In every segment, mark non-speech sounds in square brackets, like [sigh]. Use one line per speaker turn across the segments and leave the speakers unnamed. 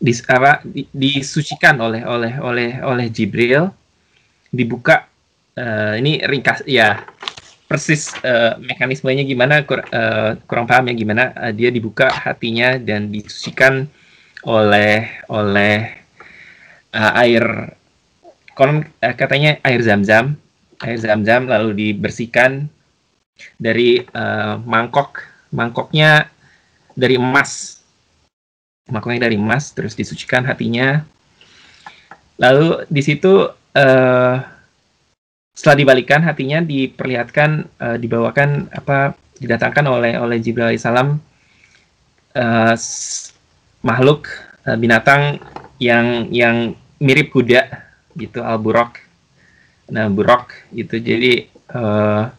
dis, apa di, disucikan oleh oleh oleh oleh Jibril. Dibuka uh, ini ringkas ya persis uh, mekanismenya gimana kur, uh, kurang paham ya gimana. Uh, dia dibuka hatinya dan disucikan oleh oleh uh, air. Konon uh, katanya air zam-zam air zam-zam lalu dibersihkan dari uh, mangkok. Mangkoknya dari emas mangkoknya dari emas terus disucikan hatinya. Lalu di situ uh, setelah dibalikan hatinya diperlihatkan uh, dibawakan apa didatangkan oleh oleh Jibril alaihissalam uh, makhluk uh, binatang yang yang mirip kuda gitu al burok nah burok gitu jadi uh,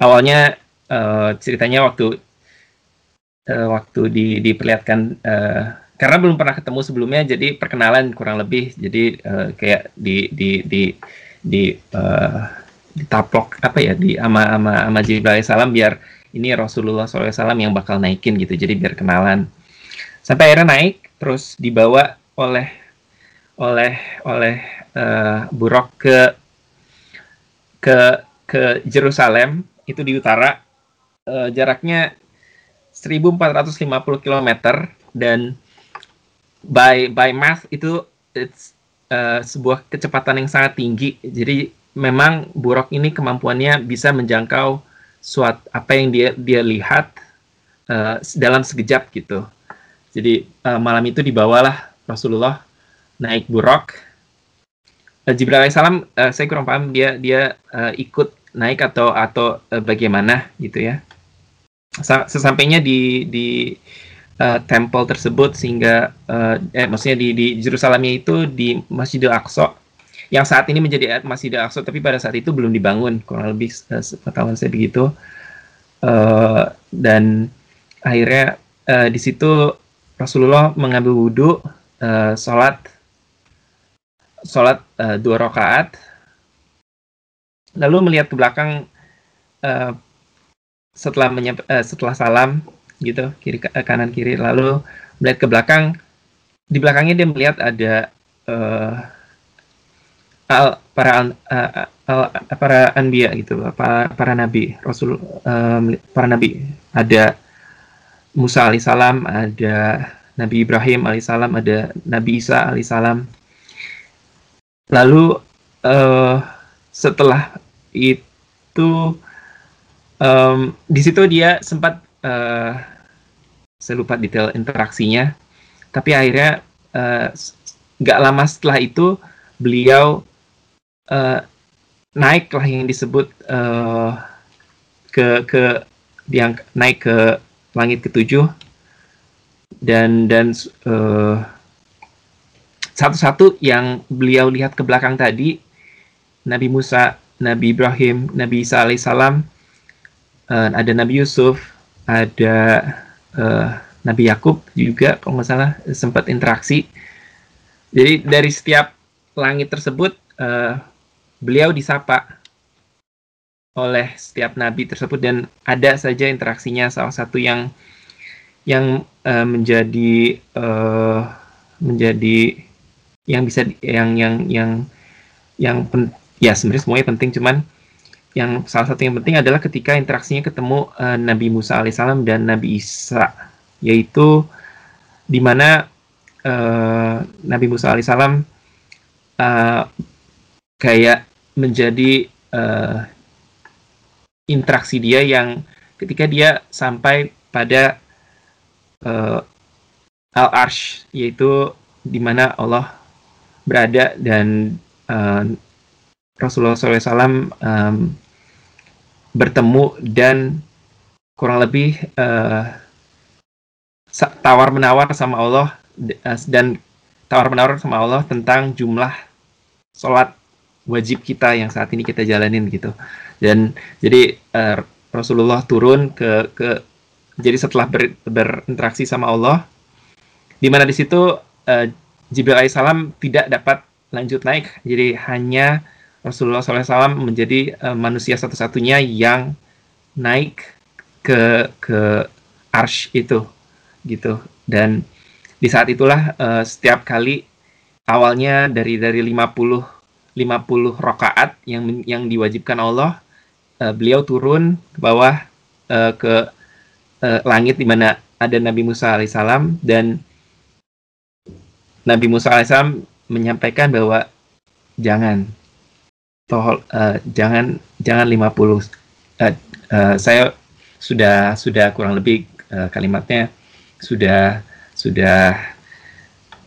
awalnya uh, ceritanya waktu uh, waktu di, diperlihatkan uh, karena belum pernah ketemu sebelumnya jadi perkenalan kurang lebih. Jadi uh, kayak di di di di uh, ditaplok apa ya di ama ama ama Jibril salam biar ini Rasulullah SAW yang bakal naikin gitu jadi biar kenalan. Sampai akhirnya naik terus dibawa oleh oleh oleh uh, buruk ke ke ke Jerusalem itu di utara. Uh, jaraknya 1450 km dan by by math itu it's uh, sebuah kecepatan yang sangat tinggi. Jadi memang Buruk ini kemampuannya bisa menjangkau suatu apa yang dia dia lihat uh, dalam sekejap gitu. Jadi uh, malam itu dibawalah Rasulullah naik Buruk. Uh, Jibril alaihissalam uh, saya kurang paham dia dia uh, ikut naik atau atau uh, bagaimana gitu ya. Sesampainya di di uh, temple tersebut sehingga uh, eh maksudnya di di Yerusalemnya itu di Masjidil Aqsa yang saat ini menjadi Masjidil Aqsa tapi pada saat itu belum dibangun kurang lebih uh, saya begitu. Uh, dan akhirnya uh, di situ Rasulullah mengambil wudhu uh, sholat sholat uh, dua rakaat lalu melihat ke belakang uh, setelah menyamp- uh, setelah salam gitu kiri eh, kanan kiri lalu melihat ke belakang. Di belakangnya dia melihat ada uh, al, para uh, al, para anbiya gitu para para nabi rasul uh, para nabi. Ada Musa alaihissalam ada Nabi Ibrahim alaihissalam ada Nabi Isa alaihissalam. Lalu uh, setelah itu um, di situ dia sempat uh, saya lupa detail interaksinya. Tapi akhirnya nggak uh, lama setelah itu beliau uh, naik lah yang disebut uh, ke ke yang naik ke langit ketujuh. Dan dan uh, satu-satu yang beliau lihat ke belakang tadi Nabi Musa, Nabi Ibrahim, Nabi Isa alaihissalam, uh, ada Nabi Yusuf, ada uh, Nabi Yakub juga kalau nggak salah sempat interaksi. Jadi dari setiap langit tersebut uh, beliau disapa oleh setiap nabi tersebut dan ada saja interaksinya salah satu yang yang uh, menjadi uh, menjadi yang bisa yang yang yang yang pen, ya sebenarnya semuanya penting cuman yang salah satu yang penting adalah ketika interaksinya ketemu uh, Nabi Musa alaihissalam dan Nabi Isa. Yaitu di mana uh, Nabi Musa alaihissalam uh, kayak menjadi uh, interaksi dia yang ketika dia sampai pada uh, al arsh yaitu di mana Allah berada dan uh, Rasulullah SAW um, bertemu dan kurang lebih uh, tawar menawar sama Allah uh, dan tawar menawar sama Allah tentang jumlah sholat wajib kita yang saat ini kita jalanin gitu. Dan jadi uh, Rasulullah turun ke ke jadi setelah ber, berinteraksi sama Allah di mana di situ uh, Jibril alaihissalam tidak dapat lanjut naik. Jadi hanya Rasulullah SAW menjadi uh, manusia satu-satunya yang naik ke ke arsh itu gitu. Dan di saat itulah uh, setiap kali awalnya dari dari 50 50 rakaat yang yang diwajibkan Allah uh, beliau turun ke bawah uh, ke uh, langit di mana ada Nabi Musa alaihissalam. Dan Nabi Musa alaihissalam menyampaikan bahwa jangan toh uh, jangan jangan 50 uh, uh, saya sudah sudah kurang lebih uh, kalimatnya sudah sudah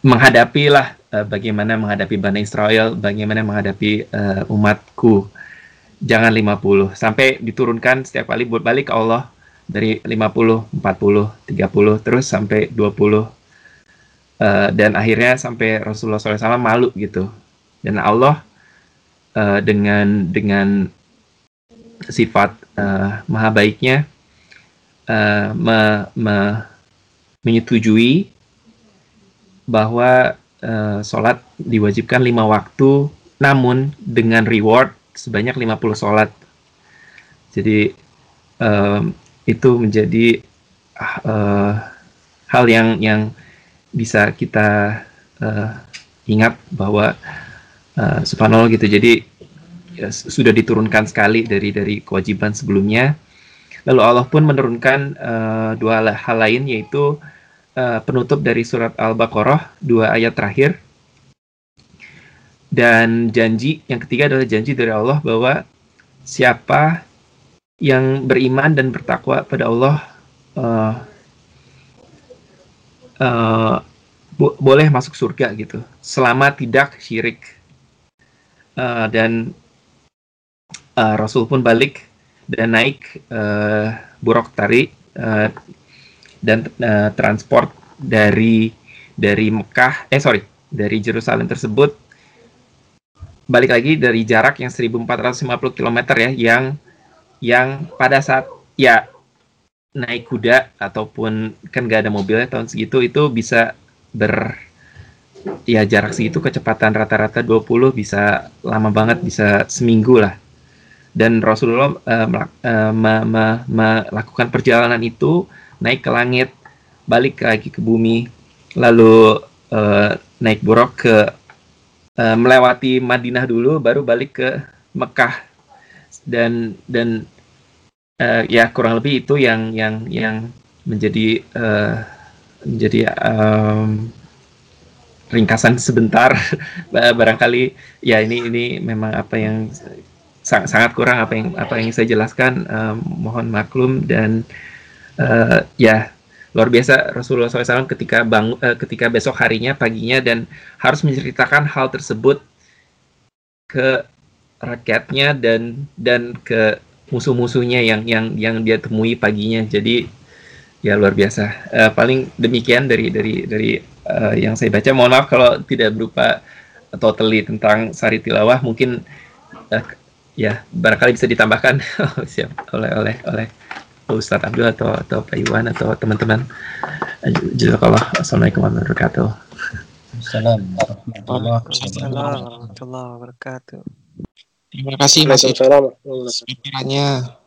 menghadapi lah uh, bagaimana menghadapi Bani Israel, bagaimana menghadapi uh, umatku. Jangan 50 sampai diturunkan setiap kali buat balik ke Allah dari 50, 40, 30 terus sampai 20 uh, dan akhirnya sampai Rasulullah SAW malu gitu. Dan Allah uh, dengan dengan sifat uh, maha baiknya uh, me, me, menyetujui bahwa uh, sholat diwajibkan lima waktu, namun dengan reward sebanyak 50 sholat. Jadi um, itu menjadi uh, hal yang yang bisa kita uh, ingat bahwa subhanallah gitu. Jadi ya, sudah diturunkan sekali dari dari kewajiban sebelumnya. Lalu Allah pun menurunkan uh, dua hal lain yaitu uh, penutup dari surat Al-Baqarah dua ayat terakhir dan janji yang ketiga adalah janji dari Allah bahwa siapa yang beriman dan bertakwa pada Allah uh, uh, bo boleh masuk surga gitu selama tidak syirik uh, dan uh, Rasul pun balik dan naik uh, buruk tari uh, dan uh, transport dari dari Mekah eh sorry dari Jerusalem tersebut balik lagi dari jarak yang 1450 km ya yang yang pada saat ya naik kuda ataupun kan gak ada mobilnya tahun segitu itu bisa ber ya jarak segitu kecepatan rata-rata 20 bisa lama banget bisa seminggu lah. Dan Rasulullah uh, uh, melakukan perjalanan itu naik ke langit, balik lagi ke bumi, lalu uh, naik buruk ke uh, melewati Madinah dulu, baru balik ke Mekah. Dan dan uh, ya kurang lebih itu yang yang yang menjadi uh, menjadi um, ringkasan sebentar. [laughs] Barangkali ya ini ini memang apa yang sangat, sangat kurang apa yang apa yang saya jelaskan. Um, mohon maklum dan uh, ya luar biasa Rasulullah SAW ketika bang uh, ketika besok harinya paginya dan harus menceritakan hal tersebut ke rakyatnya dan dan ke musuh-musuhnya yang yang yang dia temui paginya. Jadi ya luar biasa. Uh, paling demikian dari dari dari uh, yang saya baca mohon maaf kalau tidak berupa totally tentang sari tilawah mungkin uh, ya barangkali bisa ditambahkan [laughs] siap oleh oleh oleh Ustadz Abdul atau atau Pak Iwan atau teman-teman. Jazakallah. Assalamualaikum warahmatullahi wabarakatuh.
Assalamualaikum warahmatullahi wabarakatuh. Terima kasih Mas Sekiranya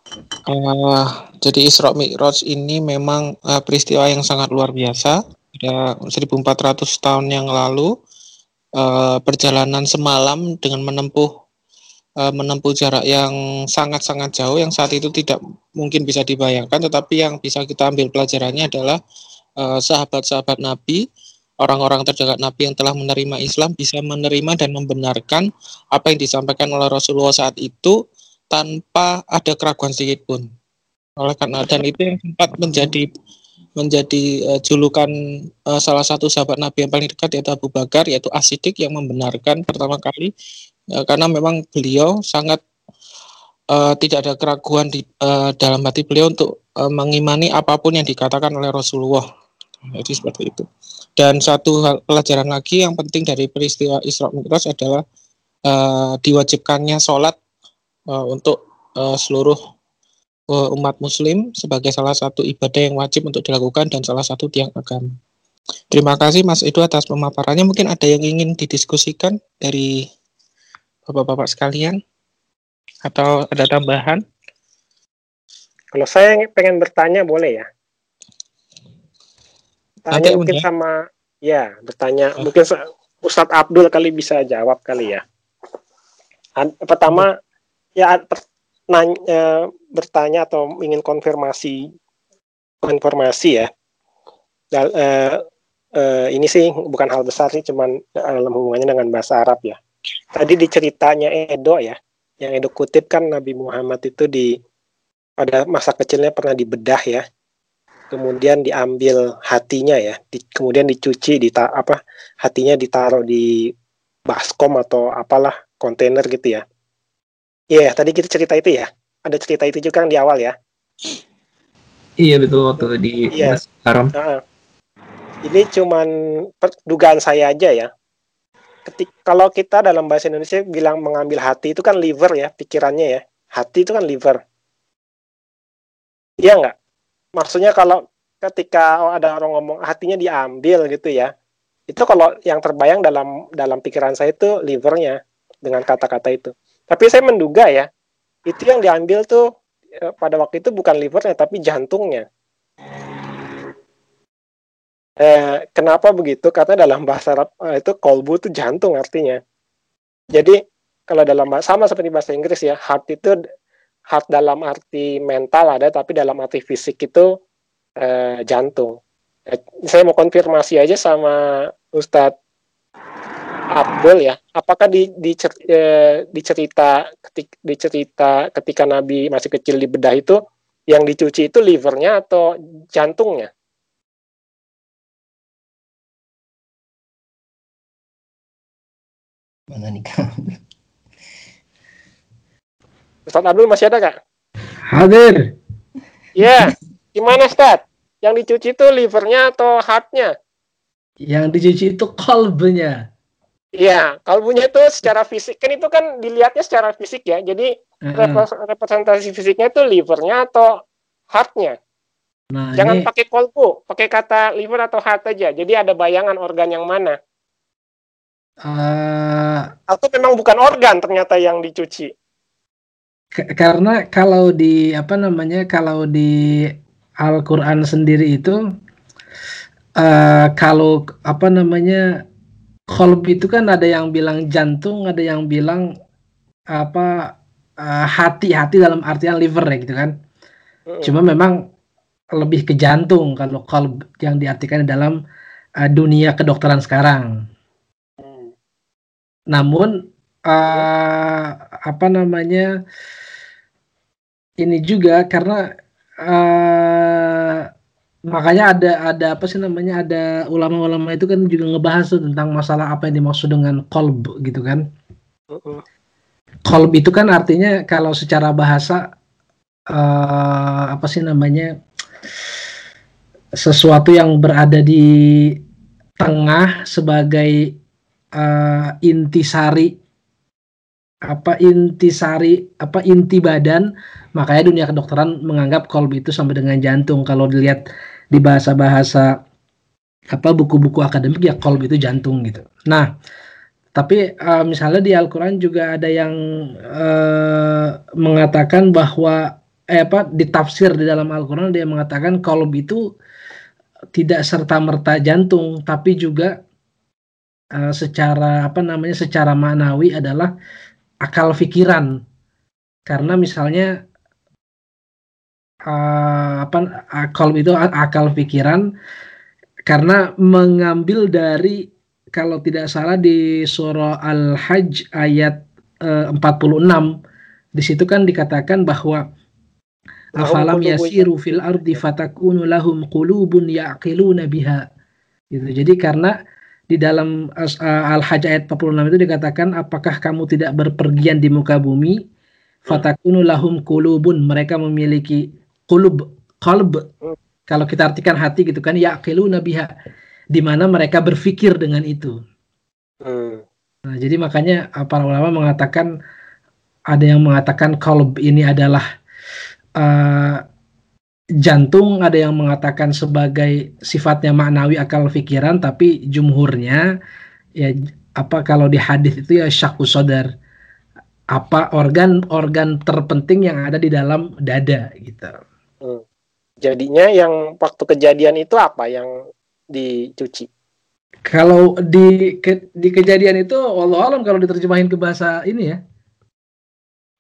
uh, jadi Isra Mi'raj ini memang uh, peristiwa yang sangat luar biasa. Ada 1400 tahun yang lalu uh, perjalanan semalam dengan menempuh uh, menempuh jarak yang sangat-sangat jauh yang saat itu tidak mungkin bisa dibayangkan tetapi yang bisa kita ambil pelajarannya adalah sahabat sahabat-sahabat Nabi orang-orang terdekat Nabi yang telah menerima Islam bisa menerima dan membenarkan apa yang disampaikan oleh Rasulullah saat itu tanpa ada keraguan sedikit pun oleh karena dan itu yang sempat menjadi menjadi uh, julukan uh, salah satu sahabat Nabi yang paling dekat yaitu Abu Bakar yaitu Asidik yang membenarkan pertama kali ya, karena memang beliau sangat uh, tidak ada keraguan di uh, dalam hati beliau untuk uh, mengimani apa pun yang dikatakan oleh Rasulullah. Jadi seperti itu. Dan satu hal pelajaran lagi yang penting dari peristiwa Isra Mi'raj adalah uh, diwajibkannya sholat uh, untuk uh, seluruh uh, umat Muslim sebagai salah satu ibadah yang wajib untuk dilakukan dan salah satu tiang agama. Terima kasih Mas Edu atas pemaparannya. Mungkin ada yang ingin didiskusikan dari Bapak-bapak sekalian? Atau ada tambahan?
Kalau saya pengen bertanya boleh ya? Tanya Nanti mungkin sama Ya, bertanya. Oh. Mungkin Ustadz Abdul kali bisa jawab kali ya. Pertama, ya nanya, eh, bertanya atau ingin konfirmasi informasi ya. Dan, uh, uh, ini sih bukan hal besar sih, cuman dalam hubungannya dengan bahasa Arab ya. Tadi di ceritanya Edo ya, yang Edo kutip kan Nabi Muhammad itu di pada masa kecilnya pernah dibedah ya, kemudian diambil hatinya ya, di, kemudian dicuci, di apa hatinya ditaruh di baskom atau apalah kontainer gitu ya. Iya, yeah, tadi kita cerita itu ya. Ada cerita itu juga kan di awal ya.
Iya betul waktu di
iya. Haram. Nah, ini cuman dugaan saya aja ya. Ketik, kalau kita dalam bahasa Indonesia bilang mengambil hati itu kan liver ya, pikirannya ya. Hati itu kan liver. Iya nggak? Maksudnya kalau ketika ada orang ngomong hatinya diambil gitu ya, itu kalau yang terbayang dalam dalam pikiran saya itu livernya dengan kata-kata itu. Tapi saya menduga ya, itu yang diambil tuh eh, pada waktu itu bukan livernya tapi jantungnya. Eh, kenapa begitu? Karena dalam bahasa Arab eh, itu kolbu itu jantung artinya. Jadi kalau dalam sama seperti bahasa Inggris ya, heart itu heart dalam arti mental ada, tapi dalam arti fisik itu eh, jantung. Eh, saya mau konfirmasi aja sama Ustadz Abdul ya, apakah di, di, eh, dicerita ketik, dicerita ketika Nabi masih kecil di bedah itu yang dicuci itu livernya atau jantungnya? Mana nih Ustaz Abdul masih ada kak?
Hadir.
Ya, gimana Ustaz? Yang dicuci itu livernya atau heartnya?
Yang dicuci itu kalbnya.
Iya, kalbunya itu secara fisik kan itu kan dilihatnya secara fisik ya. Jadi uh-huh. representasi fisiknya itu livernya atau heartnya. Nah, Jangan ini... pakai kolbu, pakai kata liver atau heart aja. Jadi ada bayangan organ yang mana. Uh... Atau memang bukan organ ternyata yang dicuci.
Karena kalau di apa namanya kalau di Al-Qur'an sendiri itu uh, kalau apa namanya kolb itu kan ada yang bilang jantung, ada yang bilang apa hati-hati uh, dalam artian liver ya gitu kan. Mm. Cuma memang lebih ke jantung kalau kolb yang diartikan dalam uh, dunia kedokteran sekarang. Mm. Namun uh, apa namanya ini juga karena uh, makanya ada ada apa sih namanya ada ulama-ulama itu kan juga ngebahas tuh tentang masalah apa yang dimaksud dengan kolb gitu kan. Uh-uh. kolb itu kan artinya kalau secara bahasa uh, apa sih namanya sesuatu yang berada di tengah sebagai uh, intisari apa intisari apa inti badan. Makanya dunia kedokteran menganggap kolb itu sama dengan jantung. Kalau dilihat di bahasa-bahasa apa buku-buku akademik ya kolb itu jantung gitu. Nah, tapi uh, misalnya di Al-Qur'an juga ada yang uh, mengatakan bahwa eh apa ditafsir di dalam Al-Qur'an dia mengatakan kolb itu tidak serta merta jantung tapi juga uh, secara apa namanya secara maknawi adalah akal pikiran. Karena misalnya uh, apa akal itu akal pikiran. Karena mengambil dari kalau tidak salah di surah Al-Hajj ayat uh, 46 di situ kan dikatakan bahwa afalam yasiru fil ardi fatakunu lahum qulubun yaqiluna biha. Gitu. Jadi karena di dalam uh, Al-Hajj ayat 46 itu dikatakan apakah kamu tidak berpergian di muka bumi? Fatakunu lahum qulubun mereka memiliki kulub kalb kalau kita artikan hati gitu kan ya nabiha di mana mereka berpikir dengan itu. Hmm. nah jadi makanya para ulama mengatakan ada yang mengatakan kalb ini adalah uh, jantung ada yang mengatakan sebagai sifatnya maknawi akal pikiran tapi jumhurnya ya apa kalau di hadis itu ya syaku sodar apa organ-organ terpenting yang ada di dalam dada gitu.
Jadinya yang waktu kejadian itu apa yang dicuci?
Kalau di ke, di kejadian itu Allah alam kalau diterjemahin ke bahasa ini ya.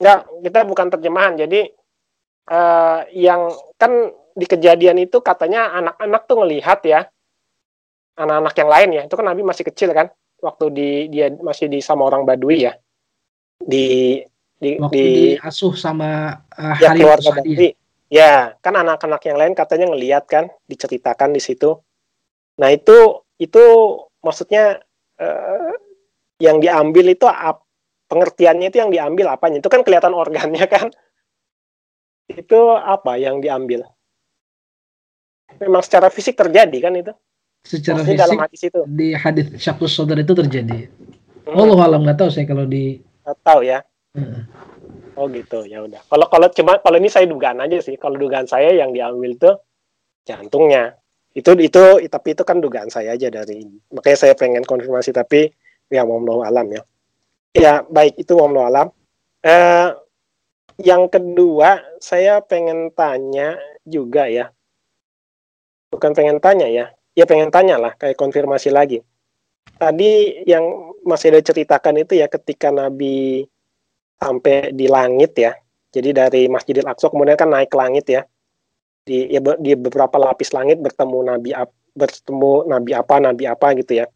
Enggak, kita bukan terjemahan. Jadi uh, yang kan di kejadian itu katanya anak-anak tuh ngelihat ya anak-anak yang lain ya. Itu kan Nabi masih kecil kan waktu di dia masih di sama orang Badui ya. Di di
waktu
di,
asuh sama
uh, ya, keluarga Badui. Ya, kan anak-anak yang lain katanya ngelihat kan, diceritakan di situ. Nah, itu itu maksudnya uh, yang diambil itu ap, pengertiannya itu yang diambil apanya? Itu kan kelihatan organnya [laughs] kan? Itu apa yang diambil? Memang secara fisik terjadi kan itu?
Secara Maksudnya fisik dalam hadis itu. di hadis syakus saudara itu terjadi. Hmm. Allah alam nggak tahu saya kalau di
nggak tahu ya. Hmm. Oh gitu. Ya udah. Kalau kalau cuma kalau ini saya dugaan aja sih. Kalau dugaan saya yang diambil itu jantungnya. Itu itu tapi itu kan dugaan saya aja dari makanya saya pengen konfirmasi tapi ya mau alam ya. Ya baik. Itu mau alam. Eh, yang kedua saya pengen tanya juga ya. Bukan pengen tanya ya. Ya pengen tanya lah. Kayak konfirmasi lagi. Tadi yang masih ada ceritakan itu ya ketika Nabi sampai di langit ya. Jadi dari Masjidil Aqsa kemudian kan naik ke langit ya. Di ya, di beberapa lapis langit bertemu nabi bertemu nabi apa nabi apa gitu ya.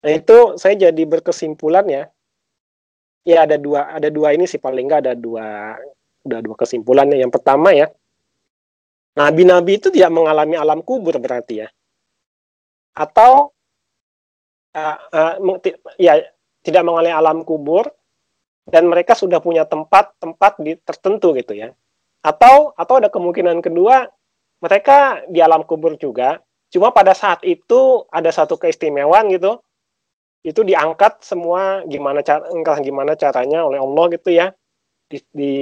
Nah itu saya jadi berkesimpulan ya. Ya ada dua ada dua ini sih paling nggak ada dua udah dua kesimpulannya yang pertama ya nabi-nabi itu tidak mengalami alam kubur berarti ya. Atau uh, uh, ya tidak mengalami alam kubur dan mereka sudah punya tempat-tempat di tertentu gitu ya atau atau ada kemungkinan kedua mereka di alam kubur juga, cuma pada saat itu ada satu keistimewaan gitu. Itu diangkat semua gimana cara entah gimana caranya oleh Allah gitu ya. Di, di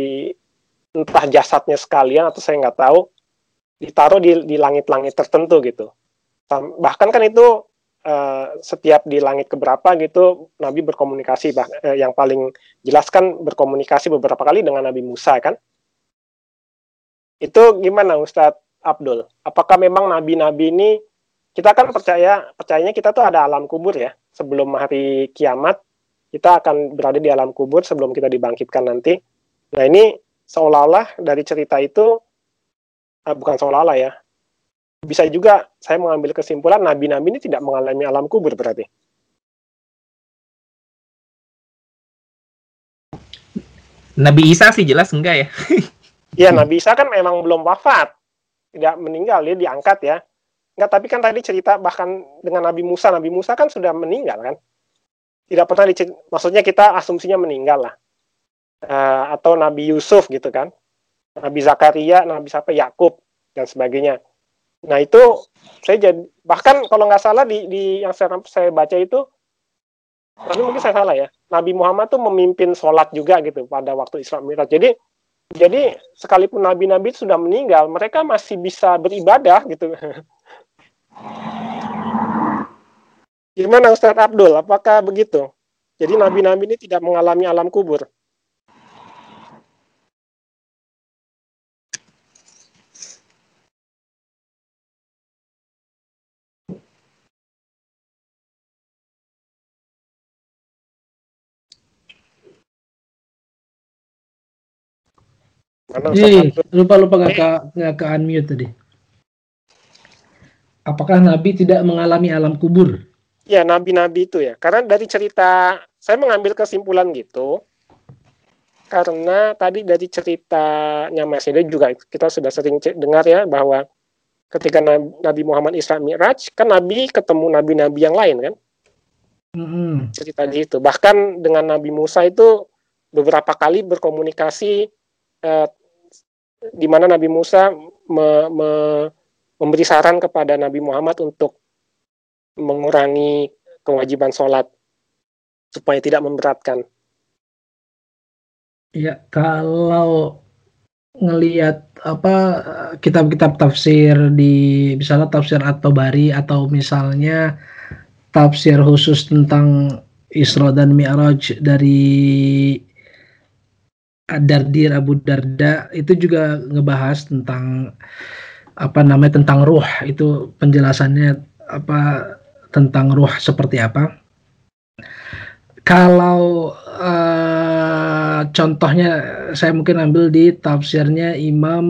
entah jasadnya sekalian atau saya nggak tahu ditaruh di di langit-langit tertentu gitu. Bahkan kan itu uh, setiap di langit keberapa gitu Nabi berkomunikasi bah, uh, yang paling jelas kan berkomunikasi beberapa kali dengan Nabi Musa kan itu gimana Ustadz Abdul? Apakah memang nabi-nabi ini kita kan percaya percayanya kita tuh ada alam kubur ya sebelum hari kiamat kita akan berada di alam kubur sebelum kita dibangkitkan nanti. Nah ini seolah-olah dari cerita itu eh, bukan seolah-olah ya bisa juga saya mengambil kesimpulan nabi-nabi ini tidak mengalami alam kubur berarti.
Nabi Isa sih jelas enggak ya. [laughs]
Ya, hmm. Nabi Isa kan memang belum wafat. Tidak meninggal, dia diangkat ya. Enggak, tapi kan tadi cerita bahkan dengan Nabi Musa, Nabi Musa kan sudah meninggal kan. Tidak pernah dicerita, maksudnya kita asumsinya meninggal lah. Uh, atau Nabi Yusuf gitu kan. Nabi Zakaria, Nabi siapa Yakub dan sebagainya. Nah itu saya jadi bahkan kalau nggak salah di, di yang saya, saya baca itu tapi mungkin saya salah ya. Nabi Muhammad tuh memimpin sholat juga gitu pada waktu Isra Mi'raj. Jadi jadi sekalipun nabi-nabi sudah meninggal, mereka masih bisa beribadah gitu. [laughs] Gimana Ustadz Abdul? Apakah begitu? Jadi nabi-nabi ini tidak mengalami alam kubur.
Hei, lupa lupa nggak ke nggak ke unmute tadi. Apakah Nabi tidak mengalami alam kubur?
Ya, nabi-nabi itu ya. Karena dari cerita saya mengambil kesimpulan gitu. Karena tadi dari ceritanya Mas Ede juga kita sudah sering dengar ya bahwa ketika Nabi Muhammad Isra Mi'raj kan Nabi ketemu nabi-nabi yang lain kan. Mm-hmm. Cerita di itu. Bahkan dengan Nabi Musa itu beberapa kali berkomunikasi eh, di mana Nabi Musa me, me, memberi saran kepada Nabi Muhammad untuk mengurangi kewajiban sholat supaya tidak memberatkan.
Ya, kalau ngelihat apa kitab-kitab tafsir di misalnya tafsir atau bari atau misalnya tafsir khusus tentang Isra dan Mi'raj dari Dardir Abu Darda itu juga ngebahas tentang apa namanya tentang ruh itu penjelasannya apa tentang ruh seperti apa. Kalau uh, contohnya saya mungkin ambil di tafsirnya Imam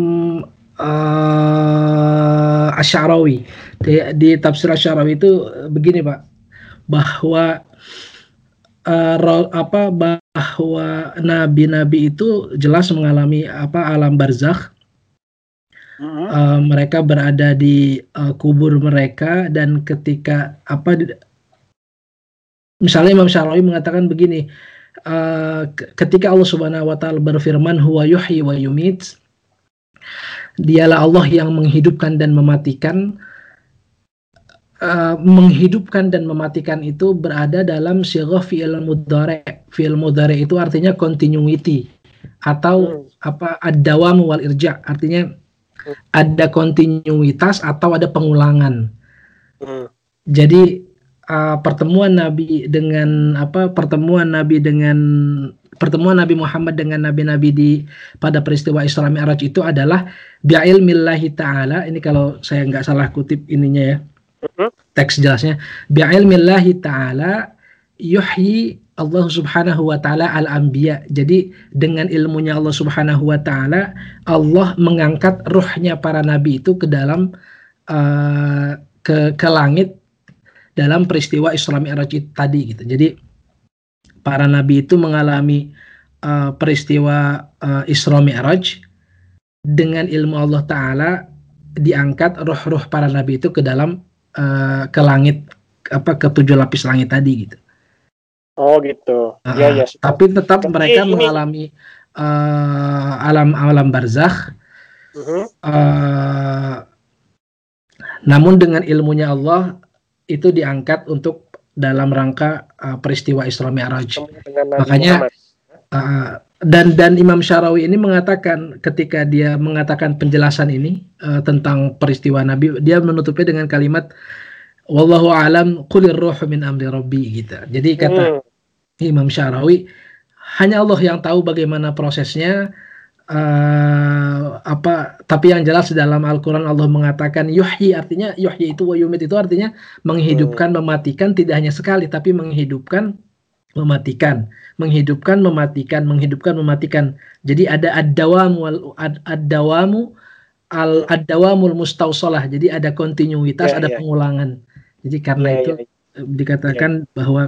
uh, Asy'arawi. Di, di tafsir Asy'arawi itu begini, Pak, bahwa uh, apa bahwa nabi-nabi itu jelas mengalami apa alam barzakh. Uh, mereka berada di uh, kubur mereka dan ketika apa misalnya Imam Syarawi mengatakan begini uh, ketika Allah Subhanahu wa taala berfirman huwa yuhyi wa yumit dialah Allah yang menghidupkan dan mematikan uh, menghidupkan dan mematikan itu berada dalam sirah fi'il mudhari fi'il mudhari itu artinya continuity atau hmm. apa ad-dawam wal irja artinya hmm. ada kontinuitas atau ada pengulangan hmm. jadi uh, pertemuan Nabi dengan apa pertemuan Nabi dengan pertemuan Nabi Muhammad dengan nabi-nabi di pada peristiwa Isra Mi'raj itu adalah bi'ilmillahi ta'ala ini kalau saya nggak salah kutip ininya ya. Teks jelasnya bi'ilmillahi ta'ala yuhyi Allah Subhanahu wa taala al-anbiya. Jadi dengan ilmunya Allah Subhanahu wa taala Allah mengangkat ruhnya para nabi itu ke dalam uh, ke ke langit dalam peristiwa Isra Mi'raj tadi gitu. Jadi para nabi itu mengalami uh, peristiwa uh, Isra Mi'raj dengan ilmu Allah taala diangkat roh-roh para nabi itu ke dalam uh, ke langit apa ke tujuh lapis langit tadi gitu.
Oh gitu.
Uh, ya ya. Tapi tetap tapi mereka ini... mengalami uh, alam alam barzakh. Uh -huh. uh, namun dengan ilmunya Allah itu diangkat untuk dalam rangka uh, peristiwa Isra Mi'raj. Makanya uh, dan dan Imam Syarawi ini mengatakan ketika dia mengatakan penjelasan ini uh, tentang peristiwa Nabi, dia menutupnya dengan kalimat wallahu alam qulir ruhu min amri rabbi gitu. Jadi kata hmm. Imam Syarawi hanya Allah yang tahu bagaimana prosesnya uh, apa tapi yang jelas dalam Al-Qur'an Allah mengatakan yuhyi artinya yuhyi itu wayumit itu artinya menghidupkan hmm. mematikan tidak hanya sekali tapi menghidupkan mematikan menghidupkan mematikan menghidupkan mematikan jadi ada ad-dawamu ad-dawamu al ad-dawamul mustausalah jadi ada kontinuitas yeah, ada yeah. pengulangan jadi karena yeah, itu yeah. Ya. dikatakan yeah. bahwa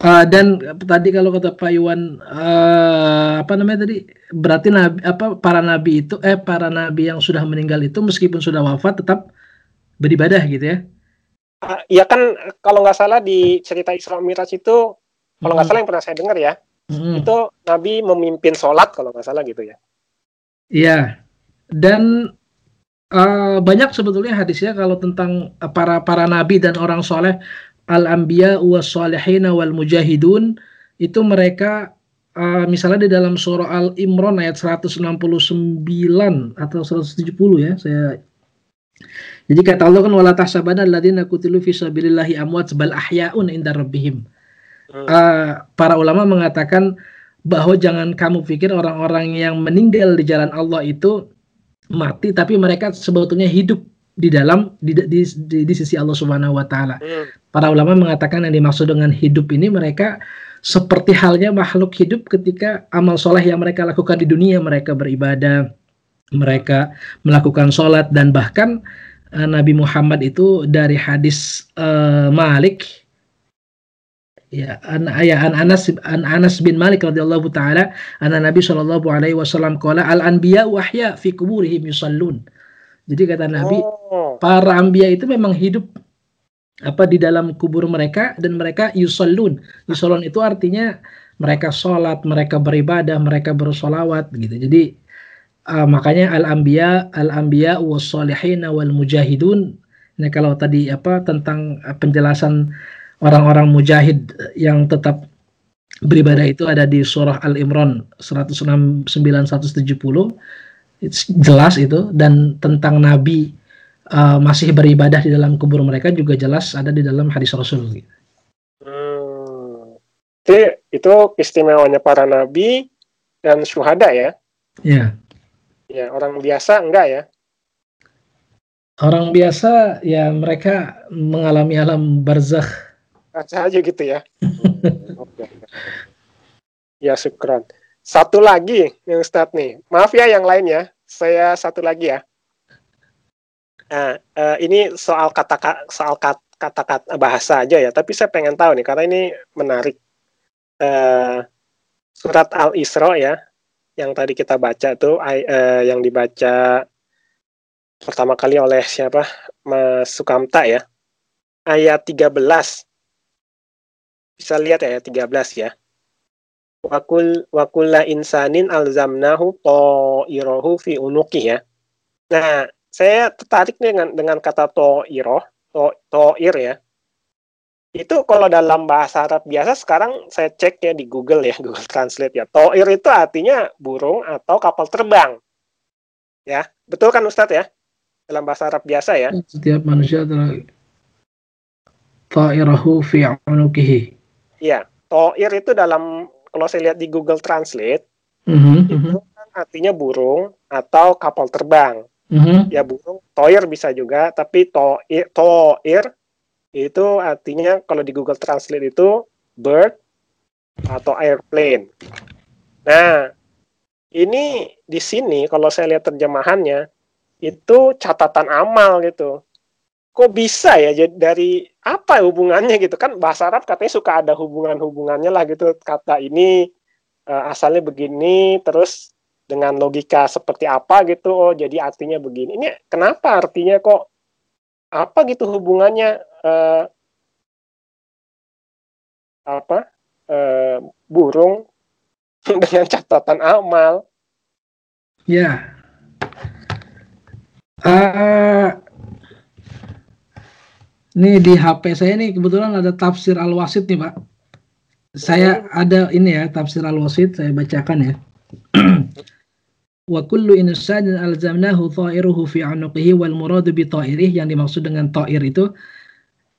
Uh, dan tadi kalau kata Pak Iwan uh, apa namanya tadi berarti nabi apa para nabi itu eh para nabi yang sudah meninggal itu meskipun sudah wafat tetap beribadah gitu ya?
Uh, ya kan kalau nggak salah di cerita Isra Mi'raj itu kalau nggak hmm. salah yang pernah saya dengar ya hmm. itu nabi memimpin sholat kalau nggak salah gitu ya?
Iya dan uh, banyak sebetulnya hadisnya kalau tentang para para nabi dan orang soleh al-anbiya was salihin wal mujahidun itu mereka uh, misalnya di dalam surah Al-Imran ayat 169 atau 170 ya saya jadi kata Allah kan wala tahsabanna alladziina qutilu fi sabilillahi amwat bal ahya'un inda rabbihim. Uh, para ulama mengatakan bahwa jangan kamu pikir orang-orang yang meninggal di jalan Allah itu mati tapi mereka sebetulnya hidup di dalam di, di, di, di sisi Allah Subhanahu wa taala. Hmm. Para ulama mengatakan yang dimaksud dengan hidup ini mereka seperti halnya makhluk hidup ketika amal soleh yang mereka lakukan di dunia mereka beribadah, mereka melakukan sholat dan bahkan uh, Nabi Muhammad itu dari hadis uh, Malik ya an ya an Anas an Anas bin Malik radhiyallahu taala anna Nabi sallallahu alaihi wasallam qala al anbiya wahya fi kuburihim yusallun jadi kata Nabi, oh. para ambia itu memang hidup apa di dalam kubur mereka dan mereka yusallun. Yusallun itu artinya mereka sholat, mereka beribadah, mereka bersolawat gitu. Jadi uh, makanya al-anbiya al-anbiya was-solihin wal mujahidun. Nah, kalau tadi apa tentang uh, penjelasan orang-orang mujahid yang tetap beribadah itu ada di surah Al-Imran 169 170 jelas itu dan tentang nabi uh, masih beribadah di dalam kubur mereka juga jelas ada di dalam hadis Rasul.
Hmm. Jadi itu istimewanya para nabi dan syuhada ya?
Ya.
Ya orang biasa enggak ya?
Orang biasa ya mereka mengalami alam barzakh.
Baca aja gitu ya. [laughs] Oke. Ya syukran. Satu lagi yang Ustadz nih. Maaf ya yang lain ya. Saya satu lagi ya. Nah, uh, ini soal kata soal kata-kata bahasa aja ya, tapi saya pengen tahu nih karena ini menarik. Uh, surat Al Isra ya, yang tadi kita baca tuh, uh, yang dibaca pertama kali oleh siapa? Mas Sukamta ya. Ayat 13. Bisa lihat ya ayat 13 ya. Wakul wakulla insanin alzamnahu ta'irahu fi unuki ya. Nah, saya tertarik dengan dengan kata to'iroh, to, to'ir ya. Itu kalau dalam bahasa Arab biasa sekarang saya cek ya di Google ya, [laughs] Google Translate ya. To'ir itu artinya burung atau kapal terbang. Ya, betul kan Ustadz ya? dalam bahasa Arab biasa ya.
Setiap manusia adalah ta'irahu fi unukihi.
Iya, ta'ir itu dalam kalau saya lihat di Google Translate mm-hmm, itu kan artinya burung atau kapal terbang. Mm-hmm. Ya burung, ta'ir bisa juga, tapi ta'ir, ta'ir itu artinya kalau di Google Translate itu bird atau airplane. Nah, ini di sini kalau saya lihat terjemahannya itu catatan amal gitu. Kok bisa ya jadi dari apa hubungannya gitu? Kan bahasa Arab katanya suka ada hubungan-hubungannya lah gitu. Kata ini uh, asalnya begini terus dengan logika seperti apa gitu. Oh jadi artinya begini. Ini kenapa artinya kok apa gitu hubungannya uh, apa uh, burung [laughs] dengan catatan amal
ya Uh, ini di HP saya nih kebetulan ada tafsir al-wasid nih Pak. Saya ada ini ya tafsir al-wasid saya bacakan ya. [clears throat] Wa kullu insanin alzamnahu ta'iruhu fi 'unuqihi wal muradu bi ta'irih yang dimaksud dengan ta'ir itu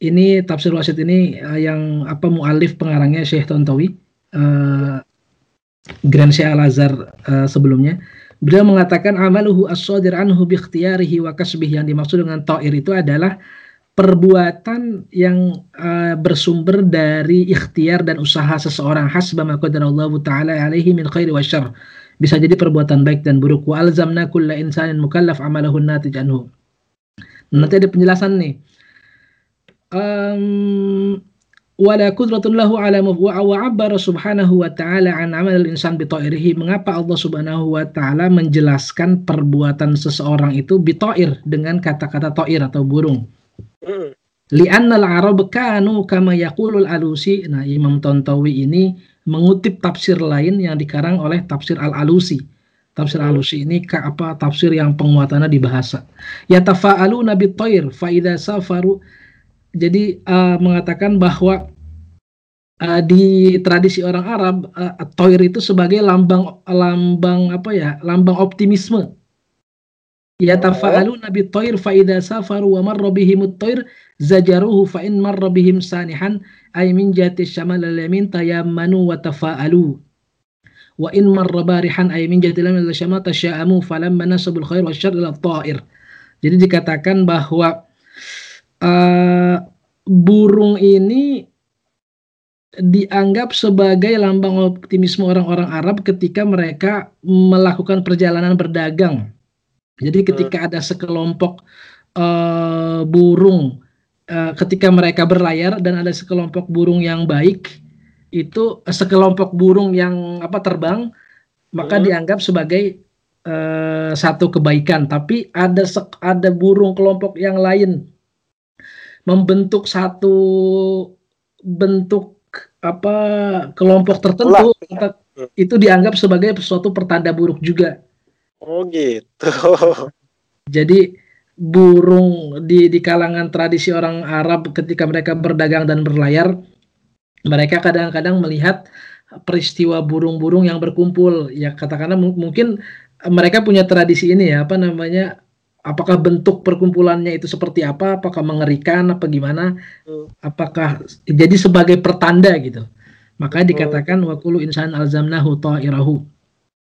ini tafsir wasid ini uh, yang apa mualif pengarangnya Syekh Tontowi uh, Grand Syekh Al-Azhar uh, sebelumnya Beliau mengatakan amaluhu as-sadir anhu bi ikhtiyarihi wa kasbih yang dimaksud dengan ta'ir itu adalah perbuatan yang uh, bersumber dari ikhtiar dan usaha seseorang hasba ma qadarallahu taala alaihi min khairi wa syarr. Bisa jadi perbuatan baik dan buruk. Wa alzamna kulla insanin mukallaf amalahu natij anhu. Nanti ada penjelasan nih. Um, wala kudratun lahu ala wa abbara subhanahu wa ta'ala an amal insan bitairihi mengapa Allah subhanahu wa ta'ala menjelaskan perbuatan seseorang itu bitair dengan kata-kata ta'ir atau burung? Hmm. li'anna al-arab kanu kama yaqulul alusi. Nah Imam Tontowi ini mengutip tafsir lain yang dikarang oleh tafsir al-alusi. Tafsir hmm. alusi ini ke apa? Tafsir yang penguatannya di bahasa. Ya tafa'alu nabi ta'ir fa idza safaru jadi uh, mengatakan bahwa uh, di tradisi orang Arab uh, toir itu sebagai lambang lambang apa ya lambang optimisme. Ya tafa'alu nabi toir fa idza safaru wa marra bihim toir zajaruhu fa in marra bihim sanihan ay min jati syamal al yamin tayammanu wa tafa'alu. Wa in marra barihan ay min jati lam al tasya'amu falamma nasabul khair wa syarr ila ta'ir jadi dikatakan bahwa uh, burung ini dianggap sebagai lambang optimisme orang-orang Arab ketika mereka melakukan perjalanan berdagang. Jadi ketika ada sekelompok uh, burung uh, ketika mereka berlayar dan ada sekelompok burung yang baik itu sekelompok burung yang apa terbang maka hmm. dianggap sebagai uh, satu kebaikan tapi ada ada burung kelompok yang lain membentuk satu bentuk apa kelompok tertentu ya. itu dianggap sebagai suatu pertanda buruk juga.
Oh gitu.
Jadi burung di di kalangan tradisi orang Arab ketika mereka berdagang dan berlayar, mereka kadang-kadang melihat peristiwa burung-burung yang berkumpul. Ya katakanlah mungkin mereka punya tradisi ini ya apa namanya apakah bentuk perkumpulannya itu seperti apa apakah mengerikan apa gimana apakah jadi sebagai pertanda gitu maka hmm. dikatakan wakulu insan alzamnahu ta'irahu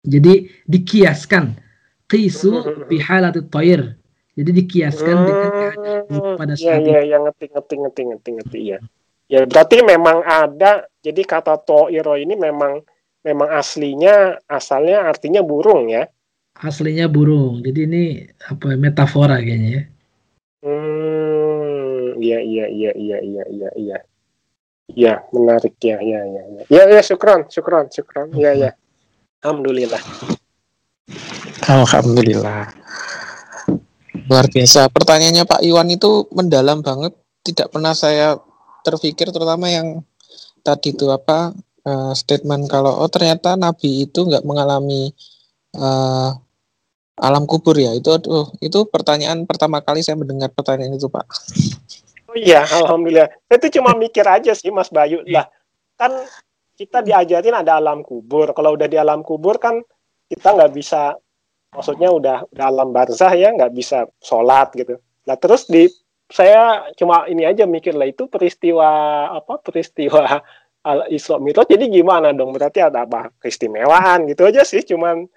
jadi dikiaskan qisu [laughs] hmm. bihalat ta'ir Jadi dikiaskan hmm, dengan
pada saat ya, ya, ya, ngerti, ngerti, ngerti, ngerti, ngerti, ya. Ya berarti memang ada. Jadi kata toiro ini memang memang aslinya asalnya artinya burung ya.
Aslinya burung. Jadi ini apa metafora kayaknya ya.
Hmm, iya iya iya iya iya iya iya. Ya, menarik ya, ya, ya, ya. Ya, ya, syukron, syukron, syukron. Ya, ya. Alhamdulillah.
Alhamdulillah. Luar biasa. Pertanyaannya Pak Iwan itu mendalam banget. Tidak pernah saya terpikir terutama yang tadi itu apa uh, statement kalau oh ternyata Nabi itu nggak mengalami uh, alam kubur ya itu aduh, itu pertanyaan pertama kali saya mendengar pertanyaan itu Pak.
Oh iya, alhamdulillah. Itu cuma mikir aja sih Mas Bayu lah. Kan kita diajarin ada alam kubur. Kalau udah di alam kubur kan kita nggak bisa, maksudnya udah udah alam barzah ya, nggak bisa sholat gitu. Nah terus di saya cuma ini aja mikir lah itu peristiwa apa peristiwa [laughs] al Isra Mi'raj jadi gimana dong berarti ada apa keistimewaan gitu aja sih cuman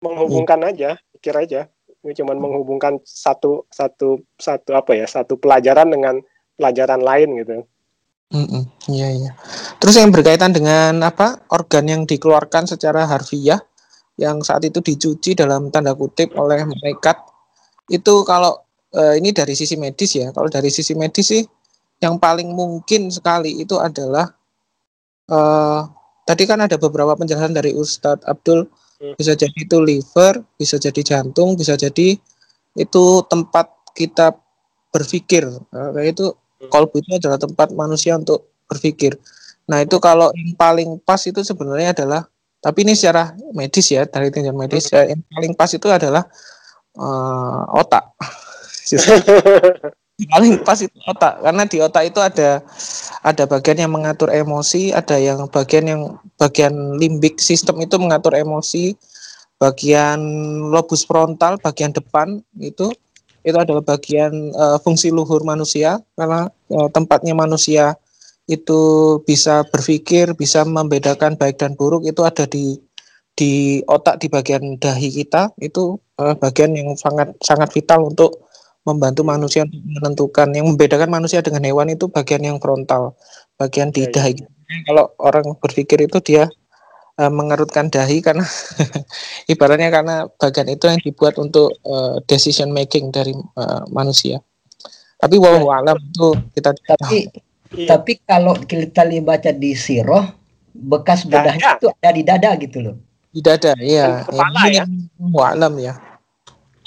menghubungkan aja pikir aja ini cuman menghubungkan satu satu satu apa ya satu pelajaran dengan pelajaran lain gitu
Mm -mm, iya iya. Terus yang berkaitan dengan apa organ yang dikeluarkan secara harfiah yang saat itu dicuci dalam tanda kutip oleh malaikat itu kalau uh, ini dari sisi medis ya. Kalau dari sisi medis sih yang paling mungkin sekali itu adalah uh, tadi kan ada beberapa penjelasan dari Ustadz Abdul. Bisa jadi itu liver, bisa jadi jantung, bisa jadi itu tempat kita berpikir. Nah, kayak itu hmm. kolbu itu adalah tempat manusia untuk berpikir. Nah itu kalau yang paling pas itu sebenarnya adalah tapi ini secara medis ya dari tinjauan medis hmm. ya, yang paling pas itu adalah uh, otak [laughs] paling pas itu otak karena di otak itu ada ada bagian yang mengatur emosi ada yang bagian yang bagian limbik sistem itu mengatur emosi bagian lobus frontal bagian depan itu itu adalah bagian uh, fungsi luhur manusia karena uh, tempatnya manusia itu bisa berpikir bisa membedakan baik dan buruk itu ada di di otak di bagian dahi kita itu uh, bagian yang sangat sangat vital untuk membantu manusia menentukan. Yang membedakan manusia dengan hewan itu bagian yang frontal bagian di dahi. Kalau orang berpikir itu dia uh, mengerutkan dahi karena [laughs] ibaratnya karena bagian itu yang dibuat untuk uh, decision making dari uh, manusia. Tapi wow ya. alam itu kita
tapi iya. tapi kalau kita baca di siroh bekas bedahnya itu ada di dada gitu loh.
Di dada iya. Kepala ya, ya. alam ya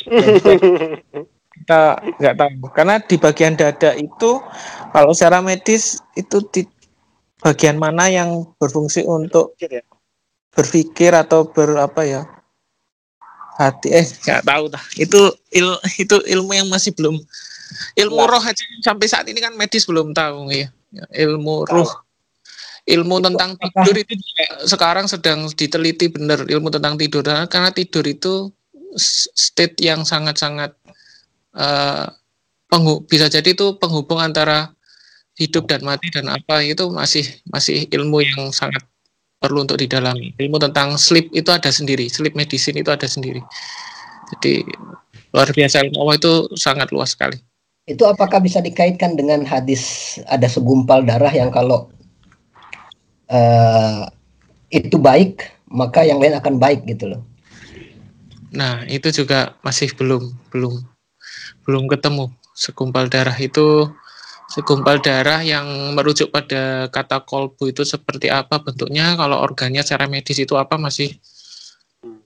[laughs] kita nggak tahu. Karena di bagian dada itu kalau secara medis itu di bagian mana yang berfungsi untuk ya? berpikir atau berapa ya hati. Eh nggak tahu dah itu il itu ilmu yang masih belum. Ilmu nah. roh aja sampai saat ini kan medis belum tahu ya ilmu roh ilmu itu tentang tidur itu sekarang sedang diteliti benar ilmu tentang tidur. Karena tidur itu state yang sangat-sangat uh, bisa jadi itu penghubung antara hidup dan mati dan apa itu masih masih ilmu yang sangat perlu untuk didalami. Ilmu tentang sleep itu ada sendiri, sleep medicine itu ada sendiri. Jadi luar biasa ilmu Allah itu sangat luas sekali.
Itu apakah bisa dikaitkan dengan hadis ada segumpal darah yang kalau uh, itu baik maka yang lain akan baik gitu loh.
Nah itu juga masih belum belum belum ketemu segumpal darah itu. Segumpal darah yang merujuk pada kata kolbu itu seperti apa bentuknya kalau organnya secara medis itu apa masih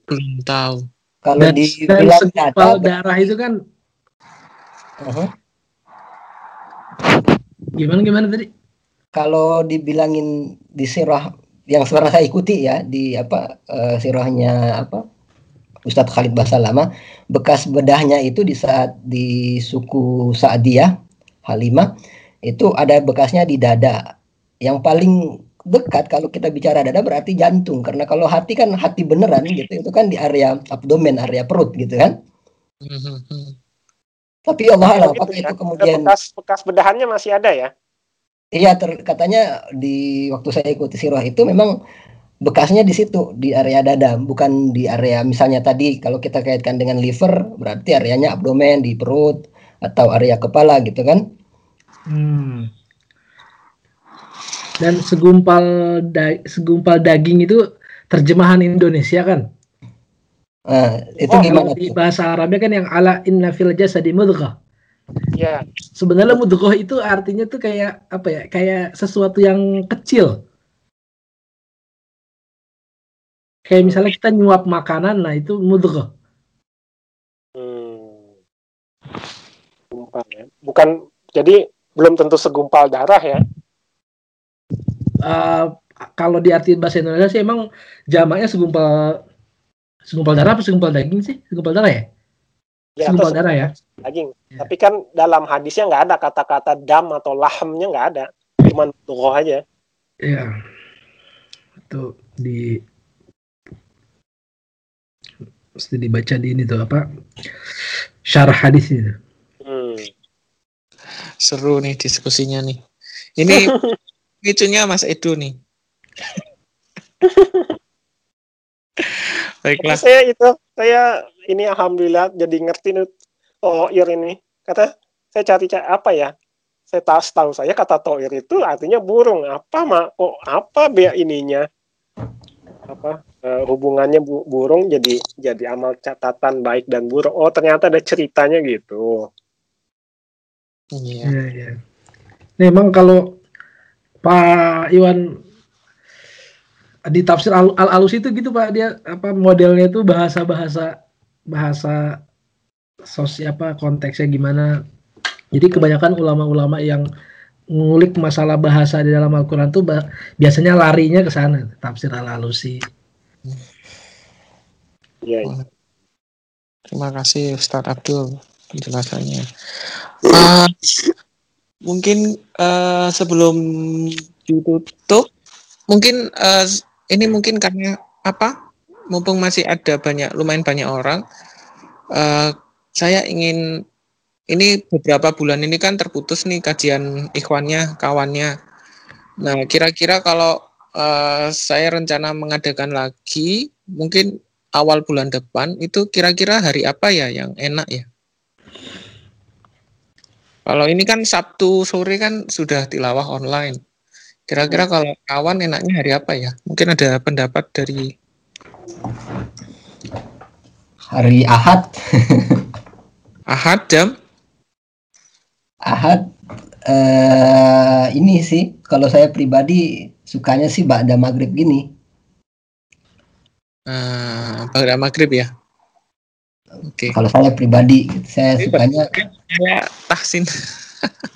belum tahu.
Kalau dan, di dan segumpal darah itu kan uh-huh. gimana gimana tadi?
Kalau dibilangin di sirah yang sekarang saya ikuti ya di apa uh, sirahnya apa Ustadz Khalid Basalama bekas bedahnya itu di saat di suku Sa'diyah Halimah itu ada bekasnya di dada. Yang paling dekat kalau kita bicara dada berarti jantung karena kalau hati kan hati beneran gitu itu kan di area abdomen area perut gitu kan. Tapi Allah Allah apakah itu kemudian
bekas bekas bedahannya masih ada ya?
Iya katanya di waktu saya ikuti sirah itu memang bekasnya di situ di area dada bukan di area misalnya tadi kalau kita kaitkan dengan liver berarti areanya abdomen di perut atau area kepala gitu kan? Hmm.
dan segumpal da segumpal daging itu terjemahan Indonesia kan?
Nah, itu oh, gimana
di bahasa Arabnya kan yang ala inna fil jasadi mudghah.
Ya.
Sebenarnya mudghah itu artinya tuh kayak apa ya kayak sesuatu yang kecil Kayak misalnya kita nyuap makanan, nah itu mudghah.
Hmm. ya. Bukan jadi belum tentu segumpal darah ya.
Uh, kalau di arti bahasa Indonesia sih emang jamaknya segumpal segumpal darah apa segumpal daging sih? Segumpal darah ya?
ya segumpal darah ya. Daging. Ya. Tapi kan dalam hadisnya nggak ada kata-kata dam atau lahamnya nggak ada, cuma tuh aja.
Iya. Itu di mesti dibaca di ini tuh apa syarah hadis itu. Hmm.
Seru nih diskusinya nih. Ini [laughs] lucunya Mas Edo nih. [laughs]
Baiklah. Saya itu saya ini alhamdulillah jadi ngerti nih oh toir ini. Kata saya cari cari apa ya? Saya tahu tahu saya kata toir itu artinya burung. Apa mak kok apa biar ininya? Apa uh, hubungannya bu burung jadi jadi amal catatan baik dan buruk. Oh ternyata ada ceritanya gitu.
Iya. Yeah. Yeah, Memang kalau Pak Iwan di tafsir al, al alus itu gitu Pak dia apa modelnya itu bahasa bahasa bahasa sosial apa konteksnya gimana. Jadi kebanyakan ulama-ulama yang ngulik masalah bahasa di dalam Al-Quran tuh biasanya larinya ke sana tafsir al alusi
Iya. Ya. Terima kasih Ustadz Abdul penjelasannya. Uh, mungkin uh, sebelum ditutup, mungkin uh, ini mungkin karena apa? Mumpung masih ada banyak, lumayan banyak orang, uh, saya ingin ini beberapa bulan ini kan terputus nih kajian ikhwannya, kawannya. Nah, kira-kira kalau uh, saya rencana mengadakan lagi mungkin awal bulan depan itu kira-kira hari apa ya yang enak ya? Kalau ini kan Sabtu sore kan sudah tilawah online. Kira-kira hmm. kalau kawan enaknya hari apa ya? Mungkin ada pendapat dari
hari Ahad. [laughs]
Ahad jam?
Ahad uh, ini sih kalau saya pribadi sukanya sih ba'da maghrib gini.
Uh, ba'da maghrib ya.
Oke. Okay. Kalau saya pribadi, saya Jadi sukanya
saya tahsin.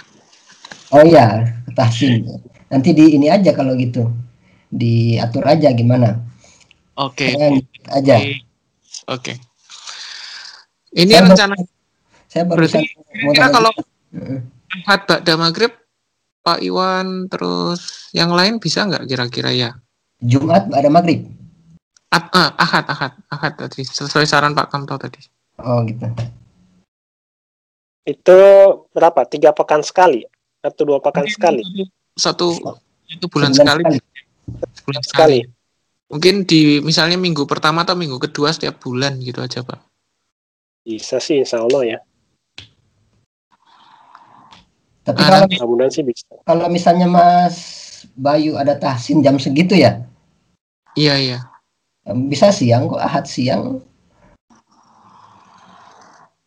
[laughs]
oh iya, tahsin. Nanti di ini aja kalau gitu. Diatur aja gimana.
Oke. Okay.
aja.
Oke. Okay. Ini saya rencana
saya baru Berarti
kira kalau Ahad Ba'da Maghrib Pak Iwan terus yang lain bisa nggak kira-kira ya?
Jumat ada maghrib.
Ah, ah, ahad, ahad, ahad tadi sesuai saran Pak Kamto tadi.
Oh gitu.
Itu berapa? Tiga pekan sekali atau dua pekan sekali?
Satu itu bulan, bulan sekali. sekali. Bulan sekali. Mungkin di misalnya minggu pertama atau minggu kedua setiap bulan gitu aja Pak.
Bisa sih Insya Allah ya.
Tapi ah, kalau sih bisa. Kalau misalnya Mas Bayu ada tahsin jam segitu ya?
Iya iya.
Bisa siang kok ahad siang.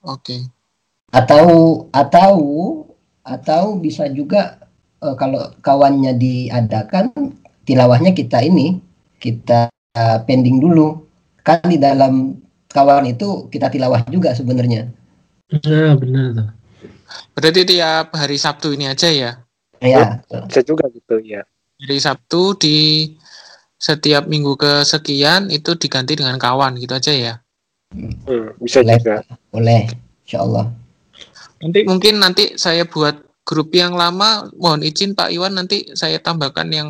Oke. Okay.
Atau atau atau bisa juga uh, kalau kawannya diadakan tilawahnya kita ini kita uh, pending dulu kan di dalam kawan itu kita tilawah juga sebenarnya.
Nah, benar tuh.
Berarti tiap hari Sabtu ini aja ya?
Iya.
Bisa juga gitu ya.
Hari Sabtu di setiap minggu kesekian itu diganti dengan kawan gitu aja ya?
Hmm, bisa boleh, juga.
Boleh, insya Allah.
Nanti mungkin nanti saya buat grup yang lama, mohon izin Pak Iwan nanti saya tambahkan yang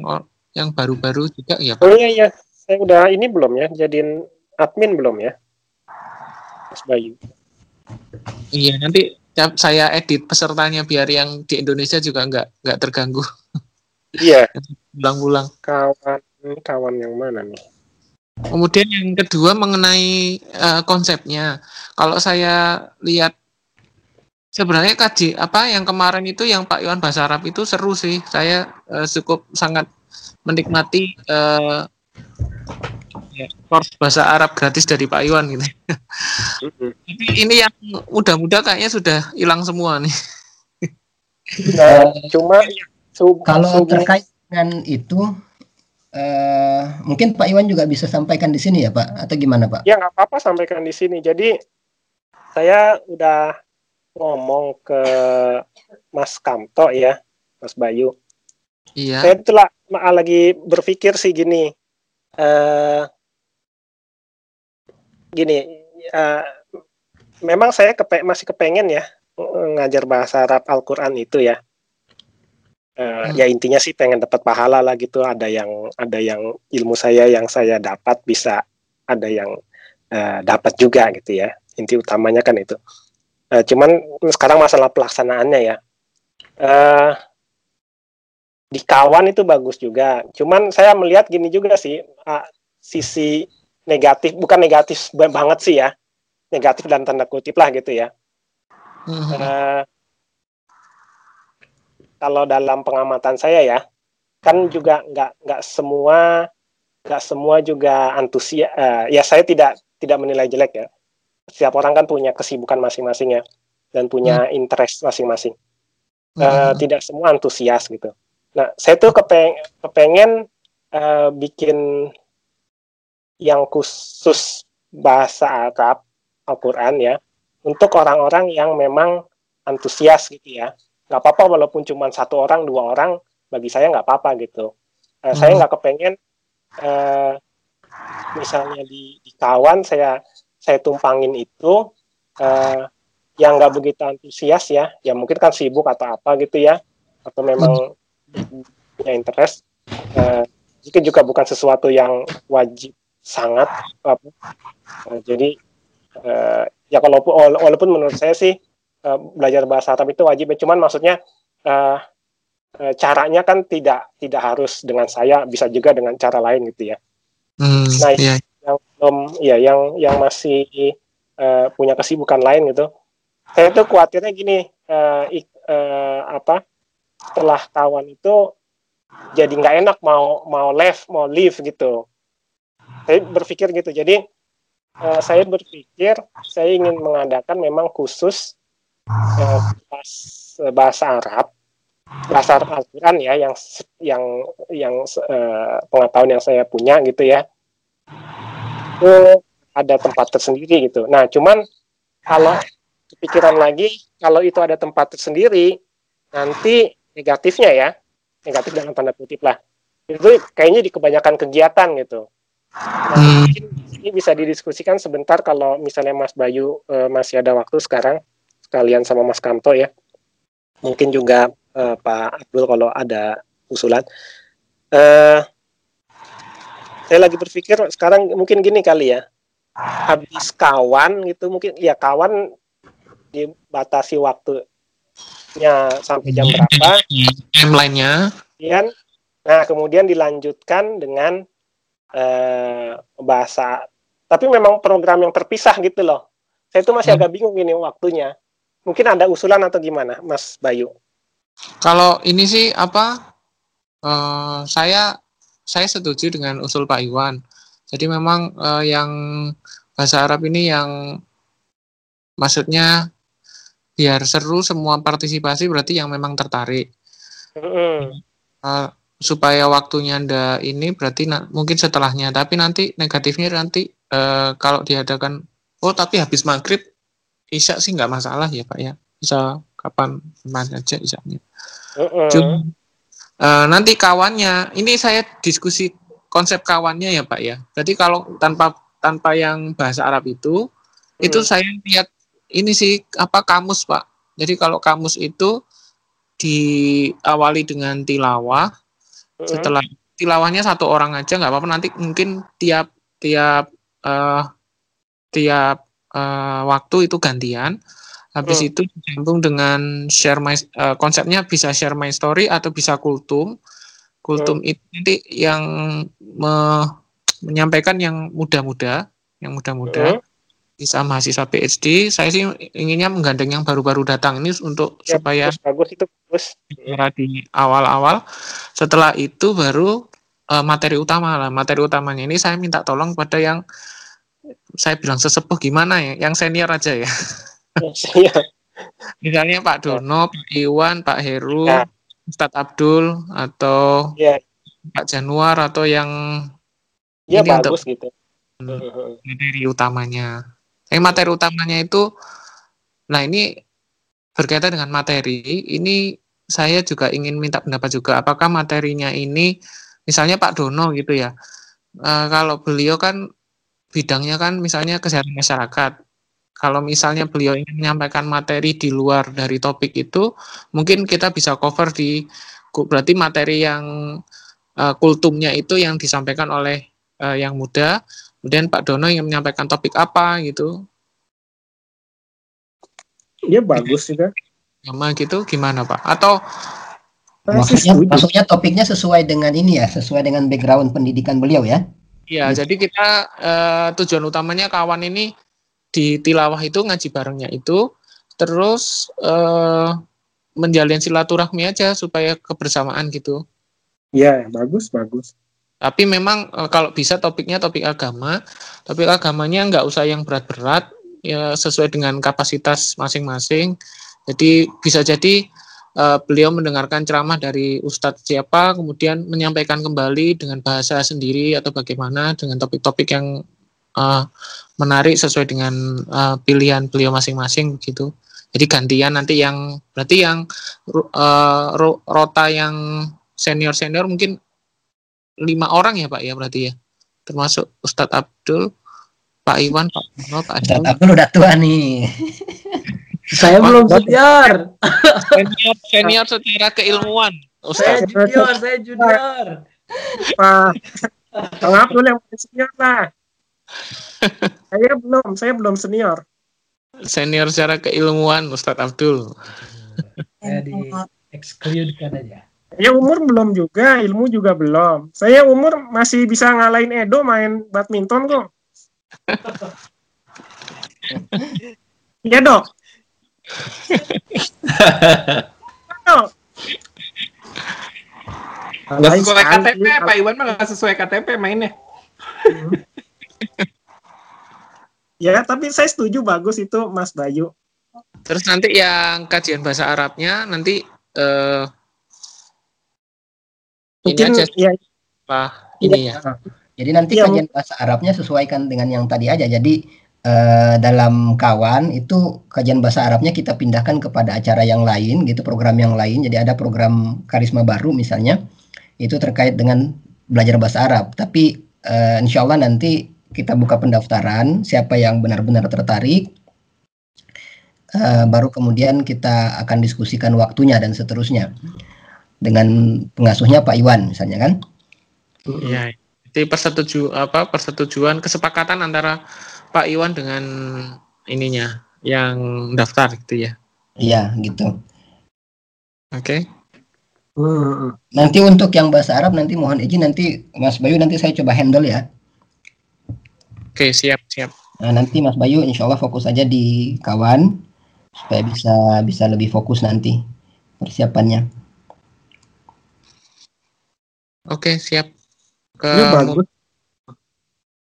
yang baru-baru juga ya
Pak. Oh iya iya, saya udah ini belum ya, jadiin admin belum ya, Mas Bayu.
Iya nanti saya edit pesertanya biar yang di Indonesia juga nggak nggak terganggu.
Iya. [laughs]
Pulang-pulang.
Kawan kawan yang mana nih?
Kemudian yang kedua mengenai uh, konsepnya. Kalau saya lihat sebenarnya kaji apa yang kemarin itu yang Pak Iwan bahasa Arab itu seru sih. Saya uh, cukup sangat menikmati uh, ya, course bahasa Arab gratis dari Pak Iwan gitu. Tapi ini yang mudah-mudah kayaknya sudah hilang semua nih.
Nah, cuma kalau terkait dengan itu uh, mungkin Pak Iwan juga bisa sampaikan di sini ya Pak atau gimana Pak?
Ya nggak apa-apa sampaikan di sini. Jadi saya udah ngomong ke Mas Kamto ya, Mas Bayu. Iya. Saya itulah lagi berpikir sih gini. Uh, gini, uh, memang saya kepe masih kepengen ya ngajar bahasa Arab Al-Quran itu ya. Uh, hmm. Ya intinya sih pengen dapat pahala lah gitu. Ada yang ada yang ilmu saya yang saya dapat bisa ada yang uh, dapat juga gitu ya. Inti utamanya kan itu. Uh, cuman sekarang masalah pelaksanaannya ya. Uh, di kawan itu bagus juga. Cuman saya melihat gini juga sih uh, sisi negatif bukan negatif banget sih ya. Negatif dan tanda kutip lah gitu ya uh, kalau dalam pengamatan saya ya, kan juga nggak nggak semua nggak semua juga antusias. Uh, ya saya tidak tidak menilai jelek ya. Setiap orang kan punya kesibukan masing-masing ya dan punya hmm. interest masing-masing. Uh, hmm. Tidak semua antusias gitu. Nah, saya tuh kepeng kepengen uh, bikin yang khusus bahasa Arab Al-Quran ya. Untuk orang-orang yang memang antusias gitu ya. Nggak apa-apa walaupun cuma satu orang dua orang bagi saya nggak apa-apa gitu. Uh, hmm. saya nggak kepengen uh, misalnya di, di kawan saya saya tumpangin itu uh, yang nggak begitu antusias ya. Ya mungkin kan sibuk atau apa gitu ya. Atau memang punya interest. Uh, itu juga bukan sesuatu yang wajib sangat apa uh, jadi uh, ya kalau walaupun menurut saya sih uh, belajar bahasa Arab itu wajib ya cuman maksudnya uh, uh, caranya kan tidak tidak harus dengan saya bisa juga dengan cara lain gitu ya hmm, nah yeah. yang belum ya yang yang masih uh, punya kesibukan lain gitu saya tuh khawatirnya gini uh, ik, uh, apa setelah kawan itu jadi nggak enak mau mau left mau leave gitu saya berpikir gitu. Jadi uh, saya berpikir saya ingin mengadakan memang khusus uh, bahasa Arab bahasa Arab Al-Quran ya yang yang yang uh, pengetahuan yang saya punya gitu ya. Itu ada tempat tersendiri gitu. Nah cuman kalau kepikiran lagi kalau itu ada tempat tersendiri nanti negatifnya ya negatif dalam tanda kutip lah. Itu kayaknya di kebanyakan kegiatan gitu hmm. mungkin ini bisa didiskusikan sebentar kalau misalnya Mas Bayu uh, masih ada waktu sekarang sekalian sama Mas Kamto ya. Mungkin juga uh, Pak Abdul kalau ada usulan. Uh, saya lagi berpikir sekarang mungkin gini kali ya. Habis kawan gitu mungkin ya kawan dibatasi waktunya sampai jam berapa.
Timelinenya.
Kemudian, nah kemudian dilanjutkan dengan uh, bahasa tapi memang program yang terpisah gitu loh. Saya itu masih hmm. agak bingung ini waktunya. Mungkin ada usulan atau gimana, Mas Bayu?
Kalau ini sih apa? Uh, saya saya setuju dengan usul Pak Iwan. Jadi memang uh, yang bahasa Arab ini yang maksudnya biar seru semua partisipasi berarti yang memang tertarik. Mm uh, supaya waktunya anda ini berarti na mungkin setelahnya. Tapi nanti negatifnya nanti uh, kalau diadakan oh tapi habis maghrib isya sih nggak masalah ya pak ya. Bisa kapan mana aja isaknya uh -uh. uh, nanti kawannya ini saya diskusi konsep kawannya ya pak ya. Jadi kalau tanpa tanpa yang bahasa Arab itu uh. itu saya lihat ini sih apa kamus pak. Jadi kalau kamus itu diawali dengan tilawah setelah tilawahnya satu orang aja nggak apa-apa nanti mungkin tiap tiap uh, tiap uh, waktu itu gantian. Habis hmm. itu disambung dengan share my uh, konsepnya bisa share my story atau bisa kultum. kultum hmm. itu nanti yang me, menyampaikan yang muda-muda, yang muda-muda. Bisa mahasiswa PhD, saya sih inginnya menggandeng yang baru-baru datang ini untuk ya, supaya
bagus, itu bagus.
di awal-awal. Setelah itu baru uh, materi utama lah. Materi utamanya ini saya minta tolong pada yang saya bilang sesepuh gimana ya, yang senior aja ya. Iya. Misalnya Pak Dono, Pak Iwan, Pak Heru, ya. Ustadz Abdul atau ya. Pak Januar atau yang
ya, ini bagus untuk gitu.
materi utamanya. Yang materi utamanya itu, nah ini berkaitan dengan materi, ini saya juga ingin minta pendapat juga, apakah materinya ini, misalnya Pak Dono gitu ya, e, kalau beliau kan bidangnya kan misalnya kesehatan masyarakat, kalau misalnya beliau ingin menyampaikan materi di luar dari topik itu, mungkin kita bisa cover di berarti materi yang uh, kultumnya itu yang disampaikan oleh uh, yang muda, Kemudian Pak Dono yang menyampaikan topik apa gitu.
Iya bagus juga.
Sama gitu gimana Pak? Atau
maksudnya maksudnya topiknya sesuai dengan ini ya, sesuai dengan background pendidikan beliau ya?
Iya, gitu. jadi kita uh, tujuan utamanya kawan ini di tilawah itu ngaji barengnya itu terus uh, menjalin silaturahmi aja supaya kebersamaan gitu.
Iya, bagus, bagus.
Tapi memang e, kalau bisa topiknya topik agama, topik agamanya nggak usah yang berat-berat, ya sesuai dengan kapasitas masing-masing. Jadi bisa jadi uh, beliau mendengarkan ceramah dari ustadz siapa, kemudian menyampaikan kembali dengan bahasa sendiri atau bagaimana dengan topik-topik yang uh, menarik sesuai dengan uh, pilihan beliau masing-masing gitu. Jadi gantian nanti yang berarti yang uh, rota yang senior senior mungkin lima orang ya Pak ya berarti ya? Termasuk Ustadz Abdul Pak Iwan Pak
Bruno Pak Ustadz Abdul udah tua nih. [laughs]
Saya belum senior
senior senior secara keilmuan
Ustadz. saya junior saya junior.
Pak Bang Abdul yang senior lah [laughs] saya belum saya belum senior.
Senior secara keilmuan Ustadz Abdul.
Saya di exclude kan aja
saya umur belum juga, ilmu juga belum. Saya umur masih bisa ngalahin Edo main badminton kok. [laughs] Iya dok. [laughs]
Gak sesuai KTP, Pak Iwan mah gak sesuai KTP mainnya.
ya, tapi saya setuju bagus itu Mas Bayu.
Terus nanti yang kajian bahasa Arabnya nanti uh,
Mungkin ini aja ya, apa ini ya. Jadi nanti ya, kajian bahasa Arabnya sesuaikan dengan yang tadi aja. Jadi eh, dalam kawan itu kajian bahasa Arabnya kita pindahkan kepada acara yang lain gitu, program yang lain. Jadi ada program karisma baru misalnya itu terkait dengan belajar bahasa Arab. Tapi eh, insya Allah nanti kita buka pendaftaran siapa yang benar-benar tertarik. Uh, baru kemudian kita akan diskusikan waktunya dan seterusnya dengan pengasuhnya Pak Iwan misalnya kan?
Iya. Jadi persetuju apa persetujuan kesepakatan antara Pak Iwan dengan ininya yang daftar gitu ya.
Iya, gitu.
Oke. Okay.
Nanti untuk yang bahasa Arab nanti mohon izin nanti Mas Bayu nanti saya coba handle ya.
Oke, okay, siap, siap.
Nah, nanti Mas Bayu insya Allah fokus aja di kawan supaya bisa bisa lebih fokus nanti persiapannya.
Oke, siap. Ke ya, bagus.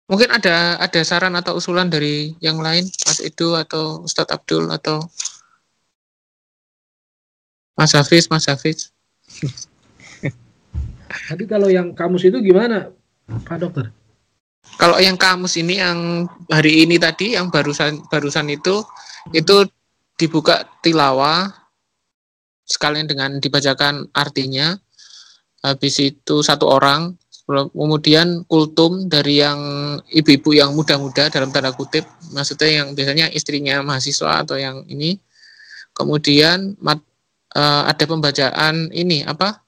Mungkin ada ada saran atau usulan dari yang lain, Mas Edo atau Ustadz Abdul atau Mas Hafiz, Mas Hafiz. [laughs]
Tadi kalau yang kamus itu gimana, Pak Dokter?
Kalau yang kamus ini yang hari ini tadi yang barusan barusan itu itu dibuka tilawah sekalian dengan dibacakan artinya habis itu satu orang. Kemudian kultum dari yang ibu-ibu yang muda-muda dalam tanda kutip. Maksudnya yang biasanya istrinya mahasiswa atau yang ini. Kemudian mat, uh, ada pembacaan ini apa?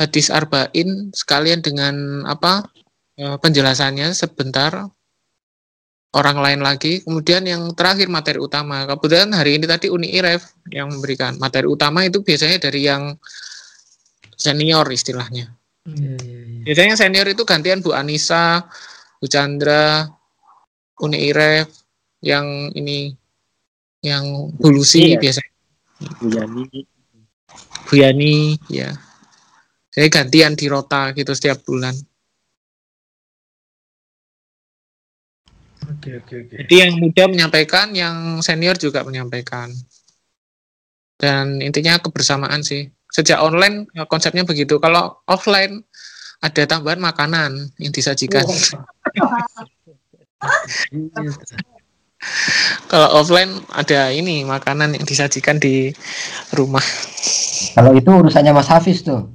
Hadis arba'in sekalian dengan apa? Uh, penjelasannya sebentar. Orang lain lagi. Kemudian yang terakhir materi utama. Kemudian hari ini tadi Uni IREF yang memberikan. Materi utama itu biasanya dari yang senior istilahnya. Ya, ya, ya. Biasanya senior itu gantian Bu Anissa, Bu Chandra, Uni Iref, yang ini yang Bulusi iya. biasa. Bu Yani. Bu Yani, ya. Saya gantian di rota gitu setiap bulan. Oke, oke, oke. Jadi yang muda menyampaikan, yang senior juga menyampaikan. Dan intinya kebersamaan sih. Sejak online ya konsepnya begitu. Kalau offline ada tambahan makanan yang disajikan. [laughs] Kalau offline ada ini makanan yang disajikan di rumah.
Kalau itu urusannya Mas Hafiz tuh.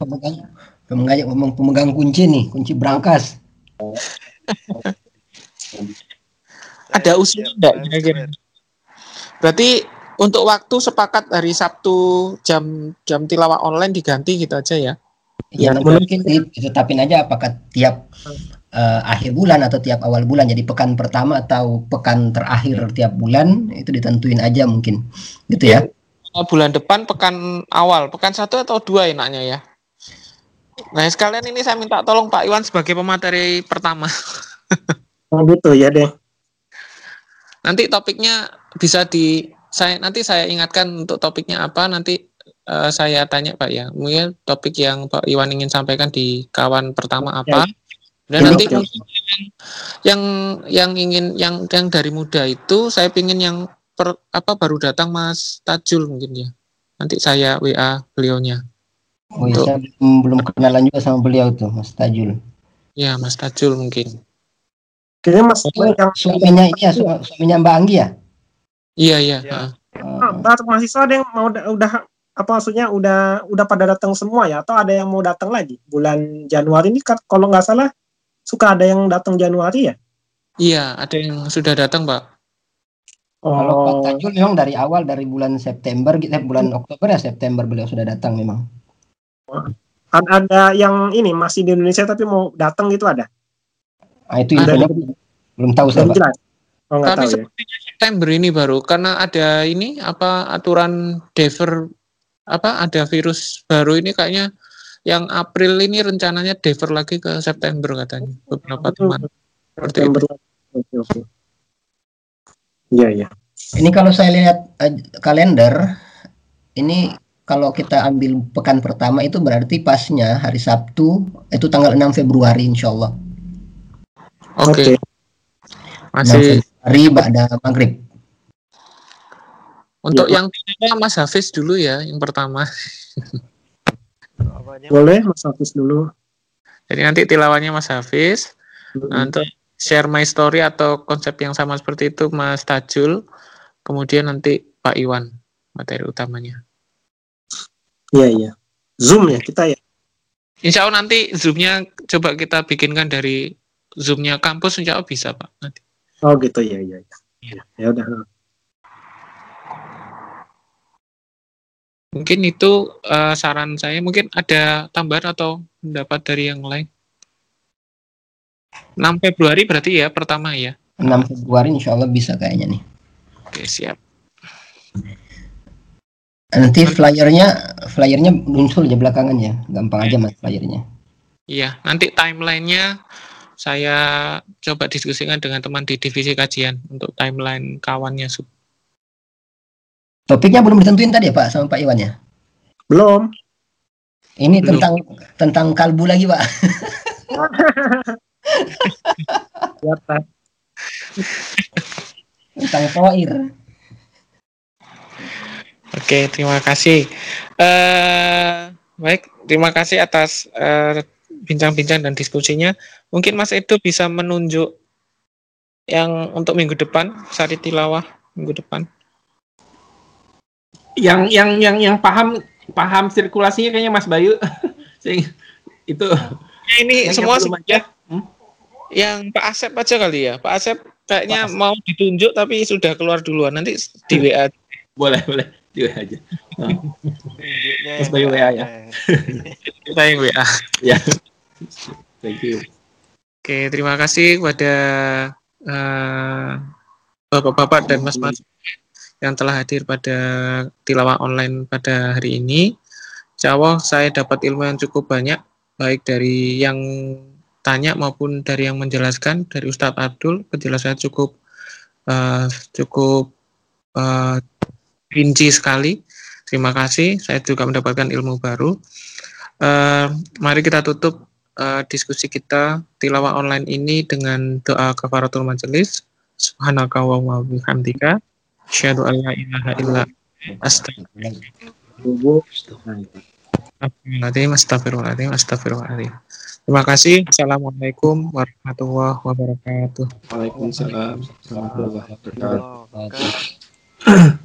pemegang, pemegang, pemegang kunci nih, kunci berangkas.
ada usul enggak Berarti untuk waktu sepakat hari Sabtu jam jam tilawah online diganti gitu aja ya?
Ya, mungkin ditetapin aja apakah tiap uh, akhir bulan atau tiap awal bulan. Jadi pekan pertama atau pekan terakhir tiap bulan itu ditentuin aja mungkin, gitu ya?
Oh, bulan depan pekan awal, pekan satu atau dua enaknya ya? Nah sekalian ini saya minta tolong Pak Iwan sebagai pemateri pertama.
oh gitu ya deh.
Nanti topiknya bisa di saya nanti saya ingatkan untuk topiknya apa nanti uh, saya tanya Pak ya. Mungkin topik yang Pak Iwan ingin sampaikan di kawan pertama apa. Ya. Dan nanti ya. yang yang ingin yang yang dari muda itu saya ingin yang per, apa baru datang Mas Tajul mungkin ya. Nanti saya WA beliaunya.
Oh iya, saya belum, kenalan juga sama beliau tuh Mas Tajul.
Ya Mas Tajul mungkin.
Kayaknya Mas oh, yang suaminya iya suaminya Mbak Anggi ya?
Iya iya. Ya.
Uh. Nah, mahasiswa ada yang mau udah apa maksudnya udah udah pada datang semua ya atau ada yang mau datang lagi bulan Januari ini kan kalau nggak salah suka ada yang datang Januari ya?
Iya ada yang sudah datang Pak.
Oh. Kalau Pak Tajul memang dari awal dari bulan September gitu bulan. Oktober ya September beliau sudah datang memang.
Ada yang ini masih di Indonesia tapi mau datang gitu ada?
Ah, itu infonya belum tahu saya. Jelas.
Oh, Tapi tahu, ya. sepertinya ya? September ini baru karena ada ini apa aturan defer apa ada virus baru ini kayaknya yang April ini rencananya defer lagi ke September katanya beberapa teman. Seperti itu.
Iya, iya. Ini kalau saya lihat uh, kalender ini kalau kita ambil pekan pertama itu berarti pasnya hari Sabtu itu tanggal 6 Februari insya Allah.
Oke. Okay.
Masih hari pada maghrib.
Untuk ya, yang pertama Mas Hafiz dulu ya, yang pertama.
Boleh Mas Hafiz dulu.
Jadi nanti tilawannya Mas Hafiz. Hmm. Untuk share my story atau konsep yang sama seperti itu Mas Tajul. Kemudian nanti Pak Iwan materi utamanya.
Iya iya. Zoom ya kita ya.
Insya Allah nanti zoomnya coba kita bikinkan dari zoomnya kampus insya Allah bisa pak nanti
oh gitu. Ya ya ya ya, ya udah.
Mungkin itu uh, saran saya. Mungkin ada tambahan atau pendapat dari yang lain? 6 Februari berarti ya pertama ya?
6 Februari insya Allah bisa kayaknya nih.
Oke siap.
Nanti flyernya flyernya muncul aja belakangan ya. Gampang aja mas flyernya.
Iya nanti timelinenya saya coba diskusikan dengan teman di divisi kajian untuk timeline kawannya sub.
Topiknya belum ditentuin tadi ya Pak sama Pak Iwan ya?
Belum.
Ini belum. tentang tentang kalbu lagi Pak.
ya, Pak.
tentang toir.
Oke, terima kasih. Uh, baik, terima kasih atas uh, bincang-bincang dan diskusinya. Mungkin Mas Edo bisa menunjuk yang untuk minggu depan, sari tilawah minggu depan.
Yang yang yang yang paham paham sirkulasinya kayaknya Mas Bayu. [laughs] itu
ya, ini semua ya. Hmm? Yang Pak Asep aja kali ya. Pak Asep kayaknya Asep. mau ditunjuk tapi sudah keluar duluan. Nanti di WA. [laughs]
Boleh, boleh. Di WA aja. Mas Bayu WA ya.
Kita yang WA.
Ya. Thank you.
Oke, terima kasih kepada uh, bapak-bapak dan mas-mas yang telah hadir pada tilawah online pada hari ini. Insya Allah saya dapat ilmu yang cukup banyak, baik dari yang tanya maupun dari yang menjelaskan. Dari Ustadz Abdul, penjelasannya cukup uh, cukup uh, rinci sekali. Terima kasih, saya juga mendapatkan ilmu baru. Uh, mari kita tutup uh, diskusi kita tilawah online ini dengan doa kafaratul majelis. Subhanaka wa bihamdika. Asyhadu an la ilaha illa Astagfirullahaladzim, astagfirullahaladzim, astagfirullahaladzim. Terima kasih. Assalamualaikum warahmatullahi wabarakatuh.
Waalaikumsalam warahmatullahi wabarakatuh.